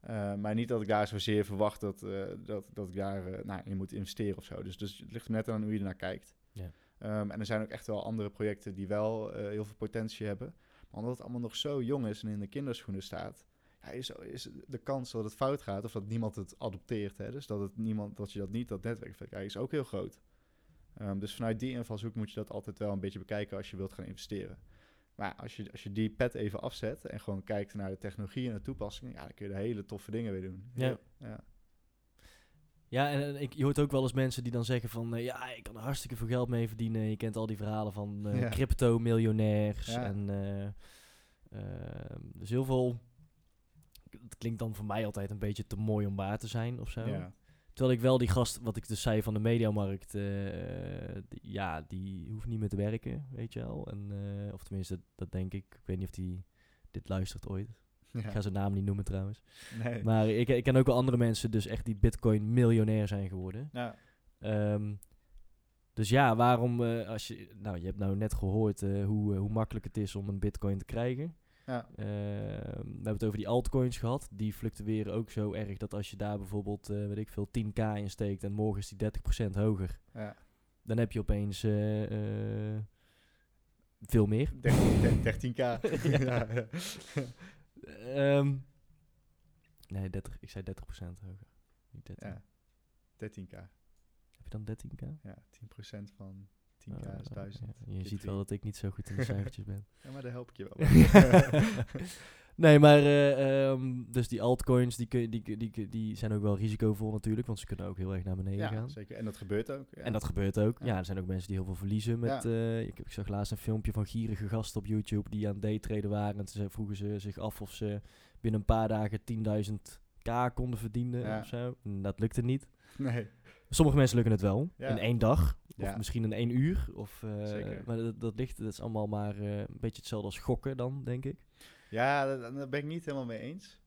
Eh, maar niet dat ik daar zozeer verwacht dat, eh, dat, dat ik daar nou, in moet investeren of zo. Dus, dus het ligt net aan hoe je ernaar kijkt. Ja. Ehm, en er zijn ook echt wel andere projecten die wel eh, heel veel potentie hebben. Maar omdat het allemaal nog zo jong is en in de kinderschoenen staat, ja, is, is de kans dat het fout gaat of dat niemand het adopteert, hè, dus dat, het niemand, dat je dat niet, dat netwerk is ook heel groot. Ehm, dus vanuit die invalshoek moet je dat altijd wel een beetje bekijken als je wilt gaan investeren. Maar als je, als je die pet even afzet en gewoon kijkt naar de technologie en de toepassingen, ja, dan kun je er hele toffe dingen mee doen. Ja. Ja. Ja, en, en ik, je hoort ook wel eens mensen die dan zeggen van... eh, ja, ik kan er hartstikke veel geld mee verdienen. Je kent al die verhalen van eh, Ja. crypto-miljonairs. Ja. En eh, ehm, dus heel veel... Het klinkt dan voor mij altijd een beetje te mooi om waar te zijn of zo. Ja. Terwijl ik wel die gast, wat ik dus zei van de mediamarkt... eh, die- ja, die hoeft niet meer te werken, weet je wel. En, of tenminste, dat denk ik. Ik weet niet of die dit luistert ooit. Ik ga Ja. zijn naam niet noemen trouwens. Nee. Maar ik, ik ken ook wel andere mensen dus echt die bitcoin miljonair zijn geworden. Ja. Ehm, dus ja, waarom eh, als je... Nou, je hebt nou net gehoord eh, hoe, eh, hoe makkelijk het is om een bitcoin te krijgen. Ja. Ehm, we hebben het over die altcoins gehad. Die fluctueren ook zo erg dat als je daar bijvoorbeeld, weet ik veel, 10k in steekt en morgen is die 30% hoger, ja. dan heb je opeens veel meer. 13, 13k. Ja. Ehm, nee, 30, ik zei 30% hoger. Niet 13. Ja. 13k. Heb je dan 13k? Ja, 10% van 10k is 1000. ja. Je ziet wel dat ik niet zo goed in de cijfertjes ben. Ja, maar daar help ik je wel. nee, maar eh, ehm, dus die altcoins, die, kun- die, die, die, die zijn ook wel risicovol natuurlijk, want ze kunnen ook heel erg naar beneden ja, gaan. zeker. En dat gebeurt ook. Ja. En dat gebeurt ook. Ja. Er zijn ook mensen die heel veel verliezen. Met, eh, ik, ik zag laatst een filmpje van gierige gasten op YouTube die aan daytraden waren. En toen ze- vroegen ze zich af of ze binnen een paar dagen 10.000 k konden verdienen of zo. En dat lukte niet. Nee. Sommige mensen lukken het wel. Ja. In één dag. Of Ja. misschien in één uur. Of, eh. Maar dat, dat ligt, dat is allemaal maar eh, een beetje hetzelfde als gokken dan, denk ik. Ja, daar, ben ik niet helemaal mee eens.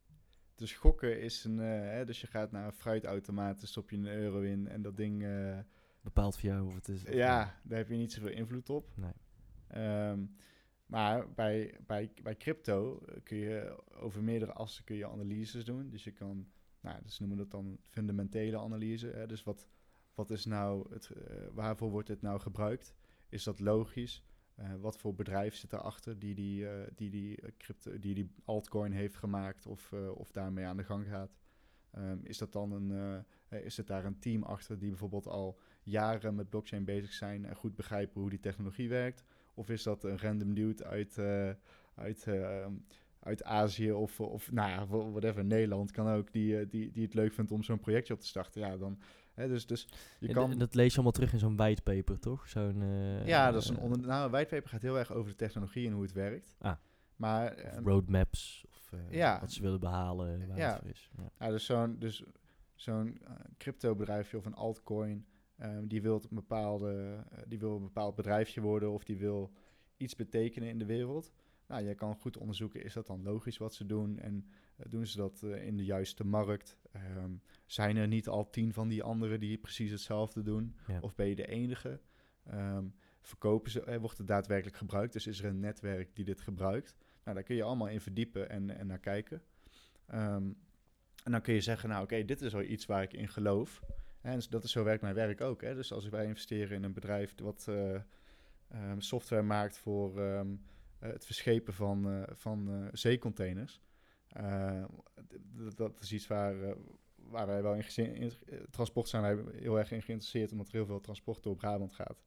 Dus gokken is een... eh, hè, dus je gaat naar een fruitautomaat, stop je een euro in en dat ding... Bepaalt voor jou of het is. of ja, daar heb je niet zoveel invloed op. Nee. Ehm, maar bij, bij, bij crypto kun je over meerdere assen kun je analyses doen. Dus je kan, nou, dus noemen dat dan fundamentele analyse. Hè? Dus wat, wat is nou het, eh, waarvoor wordt het nou gebruikt? Is dat logisch? Eh, wat voor bedrijf zit daarachter die die, eh, die, die, die die altcoin heeft gemaakt of, of daarmee aan de gang gaat? Ehm, is dat dan een, is het daar een team achter die bijvoorbeeld al jaren met blockchain bezig zijn en goed begrijpen hoe die technologie werkt? Of is dat een random dude uit, uit, uit Azië of, of nou ja, wha- whatever, Nederland kan ook, die, eh, die, die het leuk vindt om zo'n projectje op te starten? Ja, dan, hè, dus, dus je kan... dat lees je allemaal terug in zo'n whitepaper, toch? Zo'n, eh, ja, dat is een eh, onder... Nou, een whitepaper gaat heel erg over de technologie en hoe het werkt. Ah. Maar of roadmaps. Of Ja. wat ze willen behalen. Waar Ja. het voor is. Ja. Ja, dus zo'n dus zo'n eh, crypto-bedrijfje of een altcoin Ehm, die, wil een bepaalde, die wil een bepaald bedrijfje worden of die wil iets betekenen in de wereld. Nou, je kan goed onderzoeken, is dat dan logisch wat ze doen? En eh, doen ze dat eh, in de juiste markt? Ehm, zijn er niet al tien van die anderen die precies hetzelfde doen? Ja. Of ben je de enige? Ehm, verkopen ze, eh, wordt het daadwerkelijk gebruikt? Dus is er een netwerk die dit gebruikt? Nou, daar kun je allemaal in verdiepen en, en naar kijken. Ehm, en dan kun je zeggen, nou oké, dit is wel iets waar ik in geloof. En dat is zo werkt mijn werk ook. Hè? Dus als wij investeren in een bedrijf wat software maakt voor het verschepen van, eh, van eh, zeecontainers. eh, dat is iets waar, eh, waar wij wel in, in eh, transport zijn wij heel erg in geïnteresseerd, omdat er heel veel transport door Brabant gaat.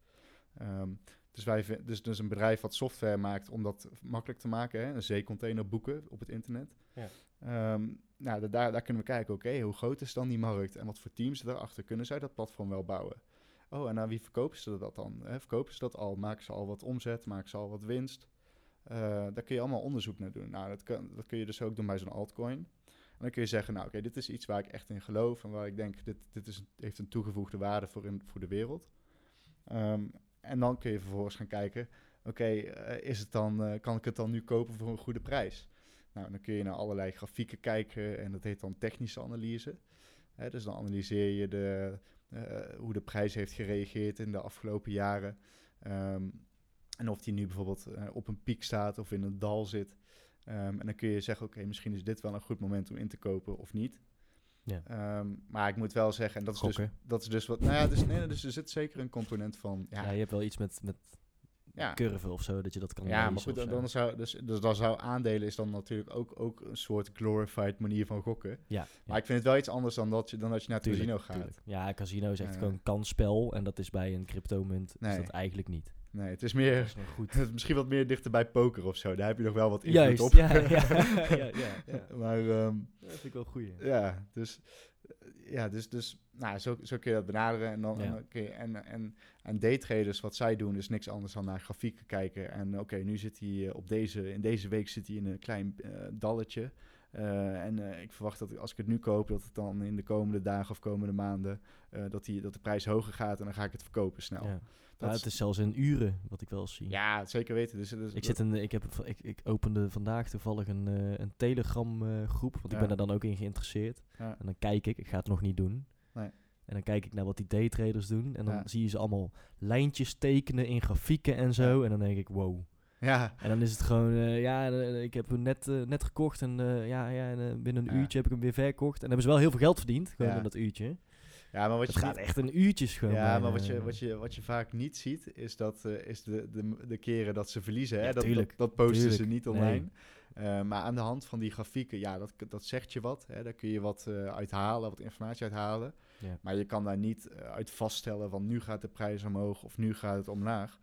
Ehm, dus, wij, dus, dus een bedrijf wat software maakt om dat makkelijk te maken, hè? een zeecontainer boeken op het internet. Ja. Ehm, nou, da- daar, daar kunnen we kijken, oké, hoe groot is dan die markt en wat voor teams daarachter kunnen zij dat platform wel bouwen? Oh, en aan wie verkopen ze dat dan? Hè? Verkopen ze dat al? Maken ze al wat omzet? Maken ze al wat winst? Eh, daar kun je allemaal onderzoek naar doen. Nou, dat, kan, dat kun je dus ook doen bij zo'n altcoin. En dan kun je zeggen, nou oké, dit is iets waar ik echt in geloof en waar ik denk, dit, dit is, heeft een toegevoegde waarde voor, in, voor de wereld. Ehm, en dan kun je vervolgens gaan kijken, oké, eh, is het dan, eh, kan ik het dan nu kopen voor een goede prijs? Nou, dan kun je naar allerlei grafieken kijken en dat heet dan technische analyse. Dus dan analyseer je de, hoe de prijs heeft gereageerd in de afgelopen jaren. Ehm, en of die nu bijvoorbeeld eh, op een piek staat of in een dal zit. Ehm, en dan kun je zeggen, oké, misschien is dit wel een goed moment om in te kopen of niet. Ja. Ehm, maar ik moet wel zeggen, en dat is, dus, dat is dus wat... Nou ja, dus, nee, dus er zit zeker een component van... Ja, Ja, je hebt wel iets met, met Ja. curve of zo, dat je dat kan ja maar goed, dan, zo. dan zou, dus, dus dan zou aandelen is dan natuurlijk ook, ook een soort glorified manier van gokken. Ja, Maar ik vind het wel iets anders dan dat je, dan dat je naar het tuurlijk, casino gaat. tuurlijk. Ja, casino is echt Ja. gewoon kansspel en dat is bij een cryptomunt is Nee. dat eigenlijk niet. Nee, het is meer... is goed. Het is misschien wat meer dichter bij poker of zo. Daar heb je nog wel wat invloed Juist, op. ja, ja, ja, ja, ja. maar ehm, Dat vind ik wel goeie. ja, dus, eh, ja, dus, dus nou, zo, zo kun je dat benaderen. En, dan, Ja. en, en, en, en daytraders, wat zij doen, is niks anders dan naar grafieken kijken. En oké, nu zit hij eh, op deze, in deze week zit hij in een klein eh, dalletje. Eh, en eh, ik verwacht dat als ik het nu koop, dat het dan in de komende dagen of komende maanden, eh, dat, die, dat de prijs hoger gaat en dan ga ik het verkopen snel. Ja. Dat Nou, het is zelfs in uren, wat ik wel eens zie. Ja, zeker weten. Dus, dus Ik, zit in, ik, heb, ik, ik opende vandaag toevallig een, een Telegram groep, want ik ben er dan ook in geïnteresseerd. En dan kijk ik, ik ga het nog niet doen. Nee. En dan kijk ik naar wat die daytraders doen. En dan zie je ze allemaal lijntjes tekenen in grafieken en zo. En dan denk ik, wow. Ja, En dan is het gewoon, eh, ja, eh, ik heb hem net, eh, net gekocht en ja, ja, en, binnen een Ja. uurtje heb ik hem weer verkocht. En hebben ze wel heel veel geld verdiend, gewoon Ja. in dat uurtje. ja, maar wat Het je gaat echt een uurtjes gewoon. Ja, bij, maar wat je, wat, je, wat je vaak niet ziet, is, dat, is de, de, de keren dat ze verliezen. Hè? Ja, dat, tuurlijk. dat, dat posten ze niet online. Maar aan de hand van die grafieken, ja, dat, dat zegt je wat. Hè? Daar kun je wat uithalen, wat informatie uithalen. Maar je kan daar niet uit vaststellen van nu gaat de prijs omhoog of nu gaat het omlaag.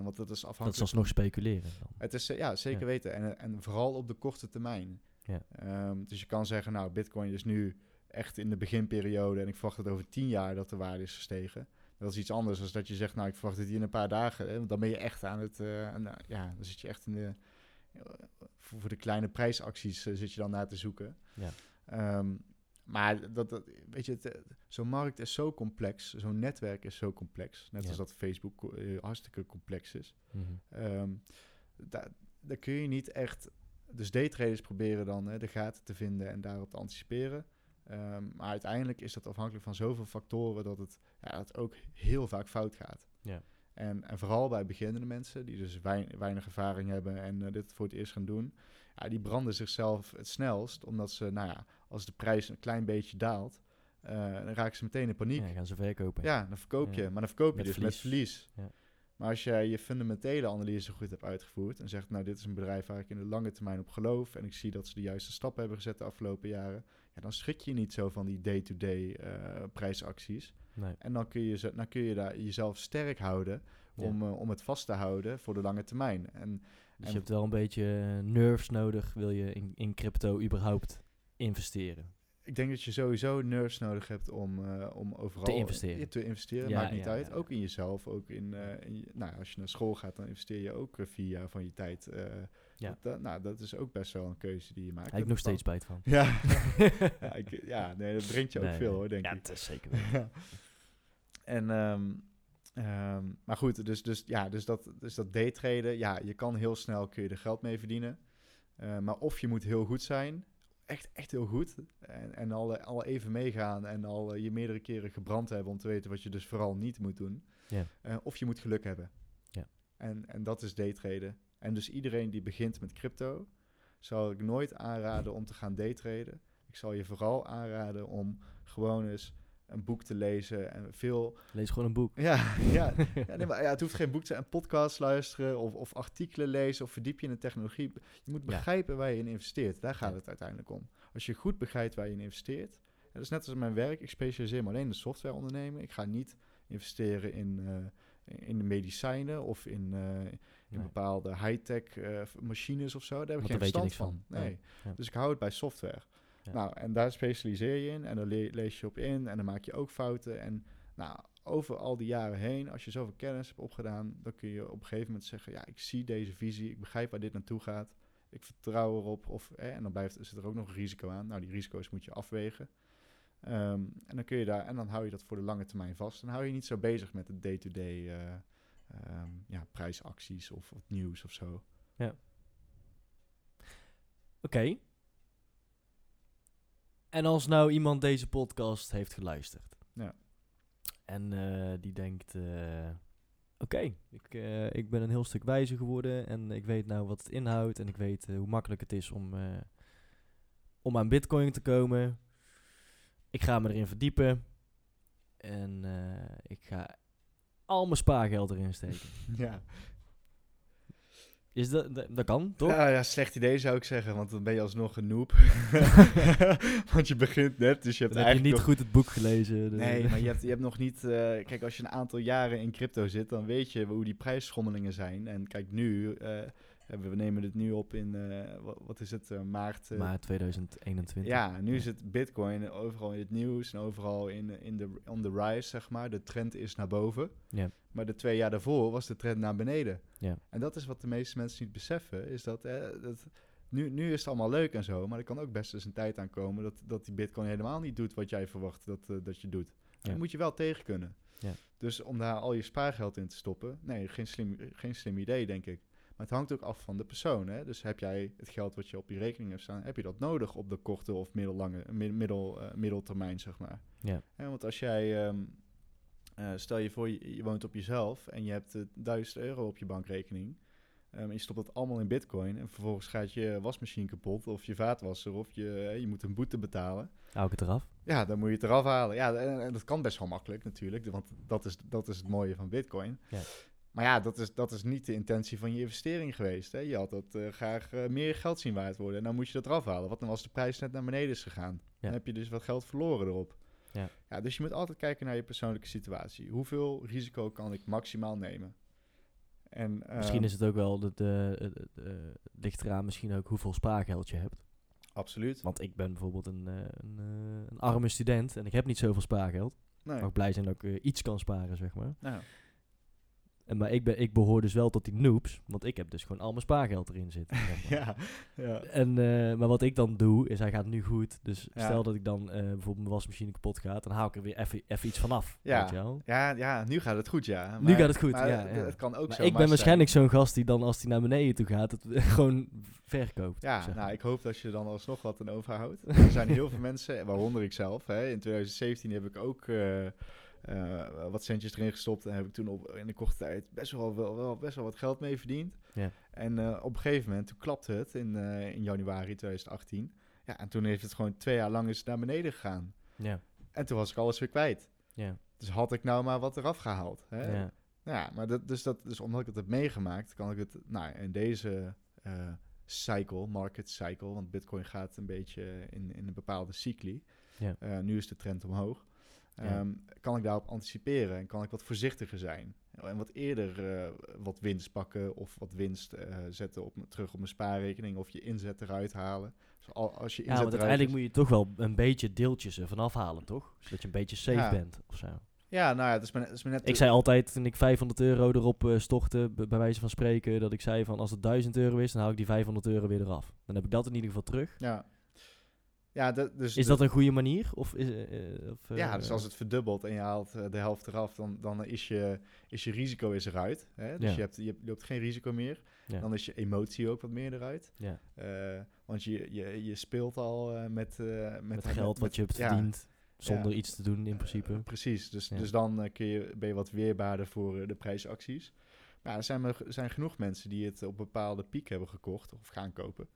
Want dat is afhankelijk. Dat is alsnog speculeren. Dan. Het is, eh, ja, zeker Ja. weten. En, en vooral op de korte termijn. Ja. Ehm, dus je kan zeggen, nou, bitcoin is nu echt in de beginperiode... en ik verwacht dat over tien jaar dat de waarde is gestegen. Dat is iets anders dan dat je zegt, nou, ik verwacht het hier in een paar dagen. Hè, want dan ben je echt aan het... eh, aan, ja, dan zit je echt in de... eh, voor, de kleine prijsacties zit je dan naar te zoeken. Ja. Ehm, maar dat, dat, weet je, eh, zo'n markt is zo complex. Zo'n netwerk is zo complex. Net Ja. als dat Facebook eh, hartstikke complex is. Mhm. Ehm daar, kun je niet echt... Dus daytraders proberen dan hè, de gaten te vinden en daarop te anticiperen. Ehm, maar uiteindelijk is dat afhankelijk van zoveel factoren dat het, ja, dat het ook heel vaak fout gaat. Ja. En, en vooral bij beginnende mensen die dus wein- weinig ervaring hebben en eh, dit voor het eerst gaan doen, ja, die branden zichzelf het snelst, omdat ze, nou ja, als de prijs een klein beetje daalt, eh, dan raken ze meteen in paniek. Ja, gaan ze verkopen. Ja, dan verkoop je. Ja. Maar dan verkoop je Met dus met verlies. Ja. Maar als jij je fundamentele analyse goed hebt uitgevoerd en zegt, nou, dit is een bedrijf waar ik in de lange termijn op geloof en ik zie dat ze de juiste stappen hebben gezet de afgelopen jaren, ja, dan schrik je niet zo van die day-to-day eh, prijsacties. Nee. En dan kun je, ze, dan kun je daar jezelf sterk houden Ja. om, eh, om het vast te houden voor de lange termijn. En Dus En- je hebt wel een beetje nerves nodig, wil je in, in crypto überhaupt investeren. ik denk dat je sowieso nerves nodig hebt om, eh, om overal Te investeren. Ja, te investeren. Ja, Maakt niet ja, uit. ja. Ook in jezelf. Ook in, eh, in je- nou, als je naar school gaat, dan investeer je ook eh, vier jaar van je tijd. Ja. dat, dat- nou, dat is ook best wel een keuze die je maakt. Heb ik nog Dat- steeds spijt van. Ja, ja, ik, ja nee, dat brengt je ook Nee, veel hoor, denk ja, ik. het is zeker. Ja. En, ehm, ehm, maar goed, dus, dus, ja, dus dat, dus dat daytraden, ja, je kan heel snel kun je er geld mee verdienen. Maar of je moet heel goed zijn, echt, echt heel goed. En, en al, al even meegaan en al eh, je meerdere keren gebrand hebben om te weten wat je dus vooral niet moet doen. Ja. Eh, of je moet geluk hebben. Ja. En, en dat is daytraden. En dus iedereen die begint met crypto, zou ik nooit aanraden om te gaan daytraden. Ik zal je vooral aanraden om gewoon eens een boek te lezen en veel... Lees gewoon een boek. Ja, ja, ja, nee, maar ja het hoeft geen boek te zijn. Een podcast luisteren of, of artikelen lezen of verdiep je in de technologie. Je moet Ja. begrijpen waar je in investeert. Daar gaat het uiteindelijk om. Als je goed begrijpt waar je in investeert. en Dat is net als mijn werk. Ik specialiseer me alleen in de software ondernemen. Ik ga niet investeren in, eh, in de medicijnen of in, eh, in Nee. bepaalde high-tech eh, machines of zo. Daar heb ik geen verstand van. van. Nee. Nee. Ja. Dus ik hou het bij software. Ja. Nou, en daar specialiseer je in en dan le- lees je op in en dan maak je ook fouten. En nou, over al die jaren heen, als je zoveel kennis hebt opgedaan, dan kun je op een gegeven moment zeggen, ja, ik zie deze visie, ik begrijp waar dit naartoe gaat, ik vertrouw erop. Of, eh, en dan blijft, zit er ook nog een risico aan. Nou, die risico's moet je afwegen. Ehm, en dan kun je daar, en dan hou je dat voor de lange termijn vast. Dan hou je niet zo bezig met de day-to-day eh, ehm, ja, prijsacties of, of nieuws of zo. Oké. En als nou iemand deze podcast heeft geluisterd. Ja. En eh, die denkt, eh, oké, ik, eh, ik ben een heel stuk wijzer geworden en ik weet nou wat het inhoudt en ik weet hoe makkelijk het is om, om aan bitcoin te komen. Ik ga me erin verdiepen en ik ga al mijn spaargeld erin steken. ja. Is dat, dat, dat kan, toch? Ja, ja, slecht idee zou ik zeggen, want dan ben je alsnog een noob. want je begint net, dus je hebt Dan heb je eigenlijk niet nog... goed het boek gelezen. de- Nee, maar je hebt, je hebt nog niet... eh, kijk, als je een aantal jaren in crypto zit, dan weet je hoe die prijsschommelingen zijn. En kijk, nu... eh, we nemen het nu op in, eh, wat, is het, maart... eh, Maar 2021. ja, nu is het bitcoin overal in het nieuws en overal in, in de, on the rise, zeg maar. De trend is naar boven. Ja. Maar de twee jaar daarvoor was de trend naar beneden. Ja. En dat is wat de meeste mensen niet beseffen, is dat, eh, dat nu, nu is het allemaal leuk en zo, maar er kan ook best eens een tijd aankomen dat, dat die bitcoin helemaal niet doet wat jij verwacht dat, eh, dat je doet. Ja. Dan moet je wel tegen kunnen. Ja. Dus om daar al je spaargeld in te stoppen, nee, geen slim, geen slim idee, denk ik. Maar het hangt ook af van de persoon. Hè? Dus heb jij het geld wat je op je rekening hebt staan, heb je dat nodig op de korte of middellange, mid- middel, eh, middeltermijn, zeg maar. Ja. Want als jij, ehm, eh, stel je voor, je, je woont op jezelf en je hebt eh, 1000 euro op je bankrekening. en je stopt dat allemaal in bitcoin en vervolgens gaat je wasmachine kapot of je vaatwasser of je, eh, je moet een boete betalen. Hou ik het eraf? Ja, dan moet je het eraf halen. Ja, en, en dat kan best wel makkelijk natuurlijk, want dat is, dat is het mooie van bitcoin. Ja. Maar ja, dat is, dat is niet de intentie van je investering geweest. Hè? Je had dat eh, graag meer geld zien waard worden. En dan moet je dat eraf halen. Wat dan als de prijs net naar beneden is gegaan? Dan heb je dus wat geld verloren erop. Ja. Ja, dus je moet altijd kijken naar je persoonlijke situatie. Hoeveel risico kan ik maximaal nemen? En, Misschien ehm, is het ook wel, de, de, ligt eraan misschien ook hoeveel spaargeld je hebt. Absoluut. Want ik ben bijvoorbeeld een, eh, een, eh, een arme student en ik heb niet zoveel spaargeld. Nee. Mag blij zijn dat ik eh, iets kan sparen, zeg maar. Nou, En, maar ik, ben, ik behoor dus wel tot die noobs, want ik heb dus gewoon al mijn spaargeld erin zitten. zeg maar. ja, ja. En, eh, maar wat ik dan doe, is hij gaat nu goed. Dus Ja. stel dat ik dan eh, bijvoorbeeld mijn wasmachine kapot gaat, dan haal ik er weer even iets vanaf. Ja. Ja, ja, nu gaat het goed, ja. Nu gaat het goed, maar ja, Het, ja. het kan ook Maar zo ik ben waarschijnlijk zo'n gast die dan als hij naar beneden toe gaat, het gewoon verkoopt. Ja, zeg nou, maar. ik hoop dat je dan alsnog wat aan overhoudt. er zijn heel veel mensen, waaronder ik zelf. Hè. In 2017 heb ik ook eh, eh, wat centjes erin gestopt. En heb ik toen op, in de korte tijd best wel, wel, wel best wel wat geld mee verdiend. Ja. En eh, op een gegeven moment, toen klapte het in, eh, in januari 2018. Ja, en toen heeft het gewoon twee jaar lang is het naar beneden gegaan. Ja, En toen was ik alles weer kwijt. ja, Dus had ik nou maar wat eraf gehaald. Hè? ja. Ja, maar dat, dus, dat, dus omdat ik het heb meegemaakt, kan ik het nou, in deze cycle, market cycle, want Bitcoin gaat een beetje in, in een bepaalde cycli. Ja. Nu is de trend omhoog. Ja. Ehm, Kan ik daarop anticiperen en kan ik wat voorzichtiger zijn. En wat eerder eh, wat winst pakken of wat winst eh, zetten op, terug op mijn spaarrekening of je inzet eruit halen. Dus al, als je Ja, want eruit uiteindelijk is- moet je toch wel een beetje deeltjes ervan afhalen, toch? Zodat je een beetje safe Ja. bent of zo. Ja, nou ja, het is maar, het is maar net... Ik zei altijd, toen ik 500 euro erop stortte, b- bij wijze van spreken, dat ik zei van als het 1000 euro is, dan haal ik die 500 euro weer eraf. Dan heb ik dat in ieder geval terug. Ja. Ja, dat, dus Is dat een goede manier? Of is, eh, of, ja, eh, dus als het verdubbelt en je haalt eh, de helft eraf, dan, dan is, je, is je risico is eruit. Hè? Dus Ja. je, hebt, je loopt geen risico meer. Ja. Dan is je emotie ook wat meer eruit. ja, want je, je, je speelt al met, met, met, geld wat je hebt verdiend, zonder iets te doen in principe. Precies, dus, dus dan kun je, ben je wat weerbaarder voor de prijsacties. Maar er zijn, er zijn genoeg mensen die het op bepaalde piek hebben gekocht of gaan kopen.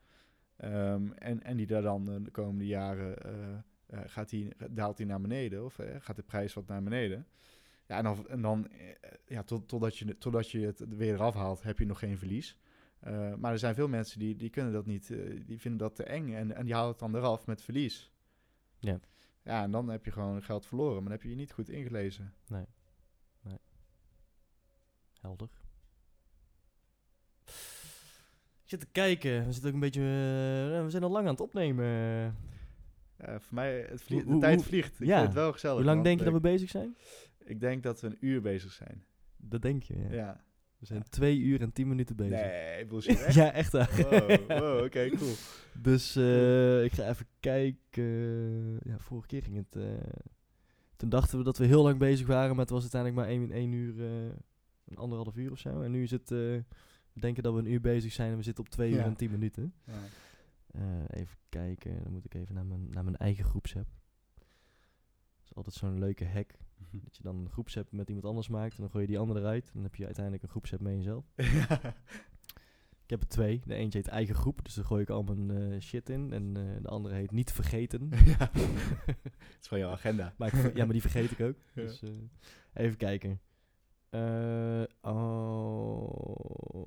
Ehm, en, en die daar dan eh, de komende jaren eh, eh, gaat die, daalt die naar beneden of gaat de prijs wat naar beneden. Ja, en dan, en dan ja, tot, totdat, je, totdat je het weer eraf haalt, heb je nog geen verlies. Maar er zijn veel mensen die, die kunnen dat niet, die vinden dat te eng en, en die halen het dan eraf met verlies. Ja. Ja, en dan heb je gewoon geld verloren, maar dan heb je je niet goed ingelezen. Helder. Ik zit te kijken. We zitten ook een beetje. eh, we zijn al lang aan het opnemen. Ja, voor mij, het vlie- Hoe- de tijd vliegt. Ik ja. vind het wel gezellig. Hoe lang denk je dat we bezig zijn? Ik denk dat we een uur bezig zijn. Dat denk je. Ja. Ja. We zijn twee uur en tien minuten bezig. Nee, bullshit. Echt? ja, echt waar. Wow, wow oké, cool. Dus eh, ik ga even kijken. Ja, vorige keer ging het. eh, toen dachten we dat we heel lang bezig waren, maar het was uiteindelijk maar één, één uur, eh, een anderhalf uur of zo. En nu is het. Denken dat we een uur bezig zijn en we zitten op twee uur en tien minuten. Ja. Eh, even kijken, dan moet ik even naar mijn, naar mijn eigen groepsapp. Dat is altijd zo'n leuke hack. Dat je dan een groepsapp met iemand anders maakt en dan gooi je die andere eruit. En dan heb je uiteindelijk een groepsapp met jezelf. Ik heb er twee. De eentje heet eigen groep, dus daar gooi ik al mijn eh, shit in. En eh, de andere heet niet vergeten. ja. Het is van jouw agenda. maar ik ver- ja, maar die vergeet ik ook. Ja. Dus even kijken. Eh, oh.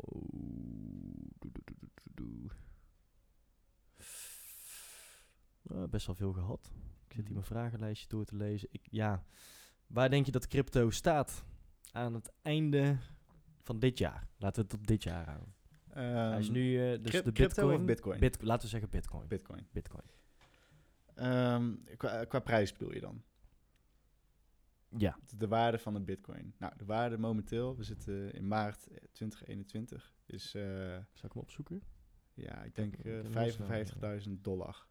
Eh, best wel veel gehad. Ik zit hier mijn vragenlijstje door te lezen. Ik, ja, waar denk je dat crypto staat aan het einde van dit jaar? Laten we het op dit jaar houden. Hij is Ehm, nu eh, dus de crypto bitcoin. of bitcoin? Bit, laten we zeggen bitcoin. Bitcoin. bitcoin. Ehm, qua, qua prijs bedoel je dan? Ja. De waarde van een bitcoin. Nou, de waarde momenteel, we zitten in maart eh, 2021, is eh, Zal ik hem opzoeken? ja, ik denk Ik eh, heb hem heel snel, 55.000 dollar.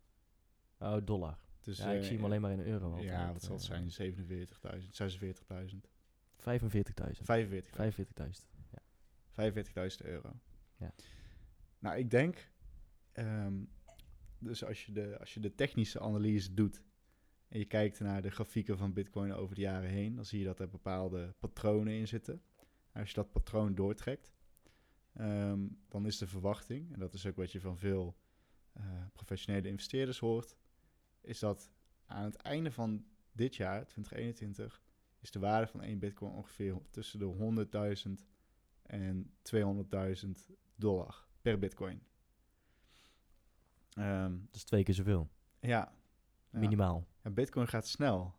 Oh, dollar. Dus, ja, ik eh, zie hem alleen maar in euro. altijd. Ja, wat zal het Eh, zijn? 47.000, 46.000, 45.000. 45.000. 45.000. 45.000 euro. Ja. Nou, ik denk, ehm, dus als je, de, als je de technische analyse doet en je kijkt naar de grafieken van Bitcoin over de jaren heen, dan zie je dat er bepaalde patronen in zitten. En als je dat patroon doortrekt, ehm, dan is de verwachting, en dat is ook wat je van veel eh, professionele investeerders hoort, is dat aan het einde van dit jaar, 2021, is de waarde van één Bitcoin ongeveer tussen de 100.000 en 200.000 dollar per bitcoin. Ehm, Dat is twee keer zoveel. ja. Ja. Minimaal. Ja, bitcoin gaat snel.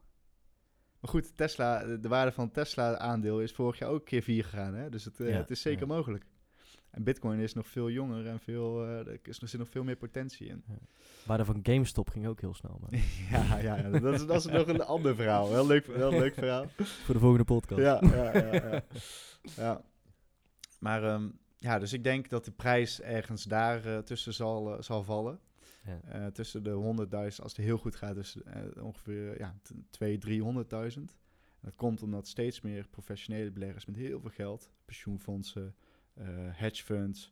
Maar goed, Tesla, de de waarde van Tesla aandeel is vorig jaar ook keer 4 gegaan. Hè? Dus het, eh, Ja, het is zeker ja. mogelijk. En bitcoin is nog veel jonger en veel, eh, er, is, er zit nog veel meer potentie in. Waarde van GameStop ging ook heel snel. Maar ja, ja, ja, dat is, dat is nog een ander verhaal. Heel leuk, heel leuk verhaal. voor de volgende podcast. Ja, ja, ja. ja. ja. Maar ehm, ja, dus ik denk dat de prijs ergens daar eh, tussen zal, zal vallen. Eh, tussen de 100.000, als het heel goed gaat, dus ongeveer ja, 200.000, 300.000. Dat komt omdat steeds meer professionele beleggers met heel veel geld, pensioenfondsen, eh hedge funds,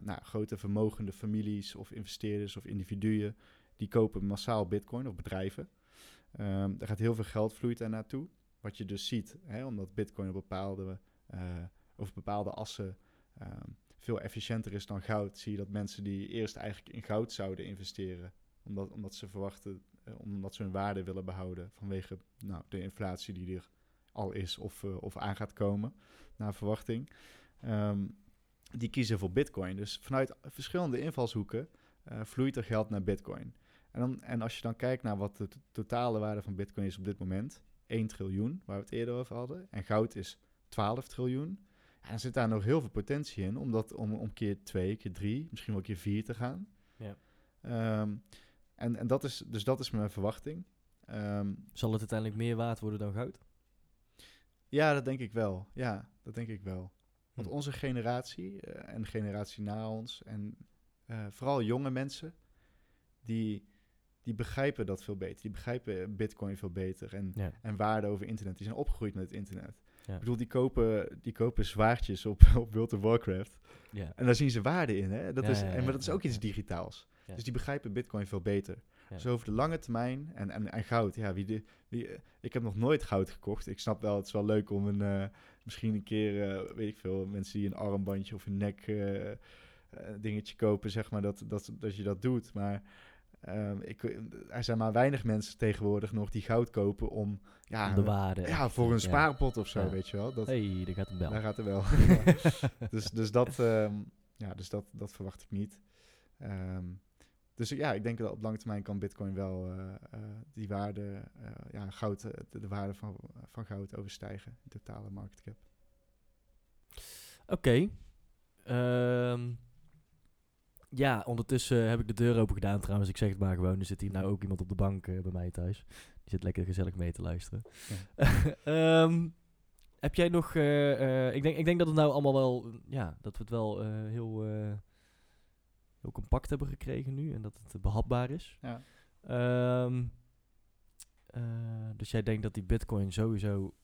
nou, grote vermogende families of investeerders of individuen, die kopen massaal bitcoin of bedrijven. Ehm er gaat heel veel geld vloeit daar naartoe. Wat je dus ziet, hè, omdat bitcoin op bepaalde, over bepaalde assen ehm, veel efficiënter is dan goud, zie je dat mensen die eerst eigenlijk in goud zouden investeren, omdat, omdat ze verwachten, eh, omdat ze hun waarde willen behouden vanwege nou, de inflatie die er al is of, eh, of aan gaat komen, naar verwachting. Ehm, die kiezen voor bitcoin. Dus vanuit verschillende invalshoeken eh, vloeit er geld naar bitcoin. En, dan, en als je dan kijkt naar wat de totale waarde van bitcoin is op dit moment, 1 triljoen, waar we het eerder over hadden, en goud is 12 triljoen, ja, dan zit daar nog heel veel potentie in om, dat, om, om keer 2, keer 3, misschien wel keer 4 te gaan. Ja. Ehm, en en dat is, dus dat is mijn verwachting. Ehm, Zal het uiteindelijk meer waard worden dan goud? ja, dat denk ik wel. Ja, dat denk ik wel. Want Hm. onze generatie eh, en de generatie na ons en eh, vooral jonge mensen, die, die begrijpen dat veel beter. Die begrijpen bitcoin veel beter en, Ja. en waarde over internet. Die zijn opgegroeid met het internet. Ja. Ik bedoel, die kopen, die kopen zwaardjes op, op World of Warcraft. Ja. En daar zien ze waarde in. Hè? Dat Ja, is, en, maar dat is ook iets digitaals. Dus die begrijpen bitcoin veel beter. Dus over de lange termijn en, en, en goud. Ja, wie de, wie, eh, ik heb nog nooit goud gekocht. Ik snap wel, het is wel leuk om een, eh, misschien een keer, eh, weet ik veel, mensen die een armbandje of een nek dingetje kopen, zeg maar, dat, dat, dat je dat doet. Maar ehm, ik, er zijn maar weinig mensen tegenwoordig nog die goud kopen om, ja, Om de waarde. ja voor een ja. spaarpot of zo, Ja. weet je wel. Dat, hey, daar gaat bel. daar gaat er wel. dus, dus dat, ehm, ja, dus dat, dat verwacht ik niet. Ehm, dus ja, ik denk dat op lange termijn kan Bitcoin wel eh, eh, die waarde, eh, ja, goud, de, de waarde van, van goud overstijgen, de totale market cap. Oké. Ehm, ja, ondertussen heb ik de deur open gedaan trouwens. Ik zeg het maar gewoon. Er zit hier nou ook iemand op de bank eh, bij mij thuis. Die zit lekker gezellig mee te luisteren. Ehm, heb jij nog... eh, eh, ik, denk, ik denk dat het nou allemaal wel... Ja, dat we het wel heel, heel compact hebben gekregen nu. En dat het eh, behapbaar is. Ja. Ehm, eh, dus jij denkt dat die bitcoin sowieso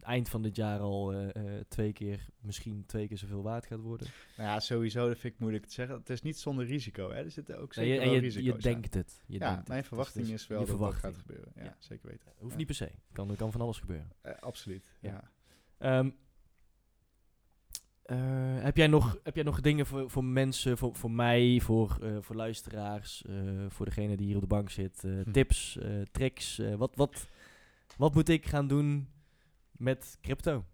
eind van dit jaar al eh, eh, twee keer, misschien twee keer zoveel waard gaat worden? Nou ja, sowieso, dat vind ik moeilijk te zeggen. Het is niet zonder risico, hè. Er zitten ook Nee, zeker je, en je, risico's je aan. denkt het. Je ja, denkt het. mijn Dus verwachting het is wel dat dat gaat gebeuren. Ja, Ja. zeker weten. Hoeft Ja. niet per se. Kan, er kan van alles gebeuren. Eh, absoluut, Ja. Ehm, eh, heb, jij nog, heb jij nog dingen voor, voor mensen, voor, voor mij, voor, voor luisteraars, voor degene die hier op de bank zit? Hm. Tips, tricks? wat, wat, wat moet ik gaan doen met crypto?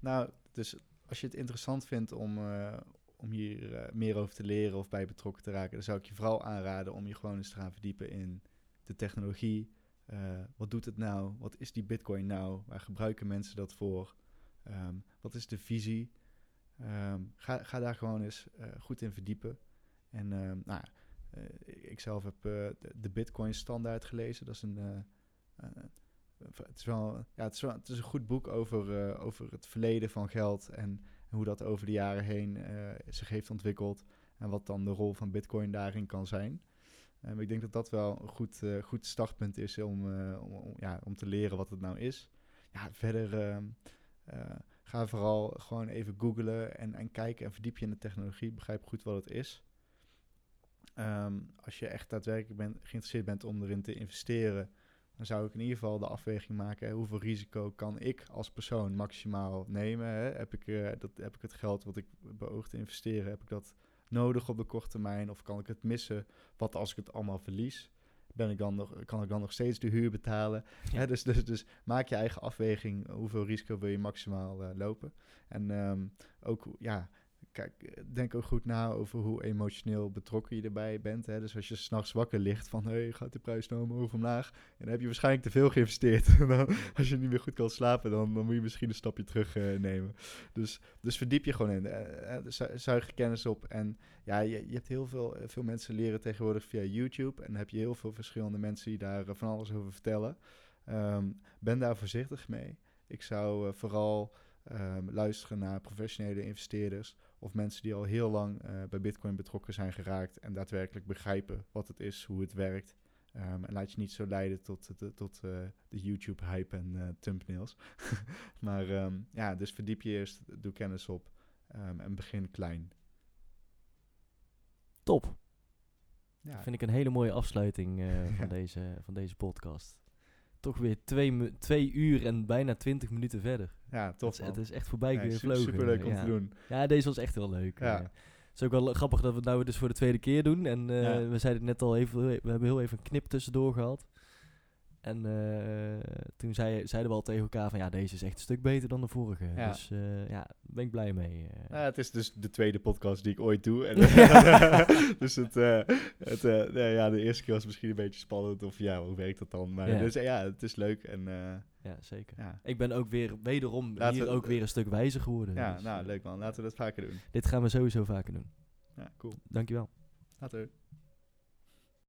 Nou, dus als je het interessant vindt om, eh, om hier eh, meer over te leren of bij betrokken te raken, dan zou ik je vooral aanraden om je gewoon eens te gaan verdiepen in de technologie. Eh, wat doet het nou? Wat is die Bitcoin nou? Waar gebruiken mensen dat voor? Ehm, wat is de visie? Ehm, ga, ga daar gewoon eens goed in verdiepen. En ehm, nou, ik zelf heb de Bitcoin Standaard gelezen. Dat is een. Het is wel, ja, het is het is een goed boek over, eh, over het verleden van geld en, hoe dat over de jaren heen eh, zich heeft ontwikkeld en wat dan de rol van Bitcoin daarin kan zijn. Ehm, ik denk dat dat wel een goed, eh, goed startpunt is om, om, om- ja, om te leren wat het nou is. Ja, verder ehm, eh, ga vooral gewoon even googlen en, en kijken en verdiep je in de technologie. Begrijp goed wat het is. Ehm, als je echt daadwerkelijk bent, geïnteresseerd bent om erin te investeren, dan zou ik in ieder geval de afweging maken: hè, hoeveel risico kan ik als persoon maximaal nemen? Hè? Heb, ik, eh, dat, heb ik het geld wat ik beoog te investeren, heb ik dat nodig op de korte termijn? Of kan ik het missen? Wat als ik het allemaal verlies? Ben ik dan nog, kan ik dan nog steeds de huur betalen? Ja. Hè, dus, dus, dus maak je eigen afweging. Hoeveel risico wil je maximaal eh, lopen? En ehm, ook, ja, kijk, eh, denk ook goed na over hoe emotioneel betrokken je erbij bent. Hè? Dus als je s'nachts wakker ligt van, hé, gaat de prijs nou omhoog omlaag? En dan heb je waarschijnlijk te veel geïnvesteerd. Als je niet meer goed kan slapen, dan, dan moet je misschien een stapje terug eh, nemen. Dus, dus verdiep je gewoon in. zu- zuig kennis op. En ja, je, je hebt heel veel, veel mensen leren tegenwoordig via YouTube. En dan heb je heel veel verschillende mensen die daar van alles over vertellen. Ehm, ben daar voorzichtig mee. Ik zou vooral ehm, luisteren naar professionele investeerders of mensen die al heel lang eh, bij Bitcoin betrokken zijn geraakt en daadwerkelijk begrijpen wat het is, hoe het werkt. Ehm, en laat je niet zo leiden tot, de- tot eh, de YouTube-hype en eh, thumbnails. maar ehm, ja, dus verdiep je eerst, doe kennis op ehm, en begin klein. Top. Ja, Vind ik een hele mooie afsluiting eh, van, Ja. deze, van deze podcast. Toch weer twee, twee uur en bijna twintig minuten verder. ja tof het is echt voorbij Ja, su- gevlogen. Superleuk om ja. te doen. Ja, deze was echt heel leuk. Ja. eh. het is ook wel grappig dat we het nou dus voor de tweede keer doen. En eh, we zeiden het net al even, we hebben heel even een knip tussendoor gehad. En eh, toen zei, zeiden we al tegen elkaar van ja, deze is echt een stuk beter dan de vorige. Ja. Dus eh, ja, daar ben ik blij mee. eh. Ja, het is dus de tweede podcast die ik ooit doe. En, dus het, eh, het, eh, nee, ja, de eerste keer was misschien een beetje spannend. Of ja, hoe werkt dat dan? Maar Ja. dus, ja, het is leuk. En eh, ja, zeker. ja, Ik ben ook weer wederom Laten hier we- ook weer een stuk wijzer geworden. ja Dus, nou leuk man. Laten we dat vaker doen. Dit gaan we sowieso vaker doen. Ja, cool. Dankjewel. Later.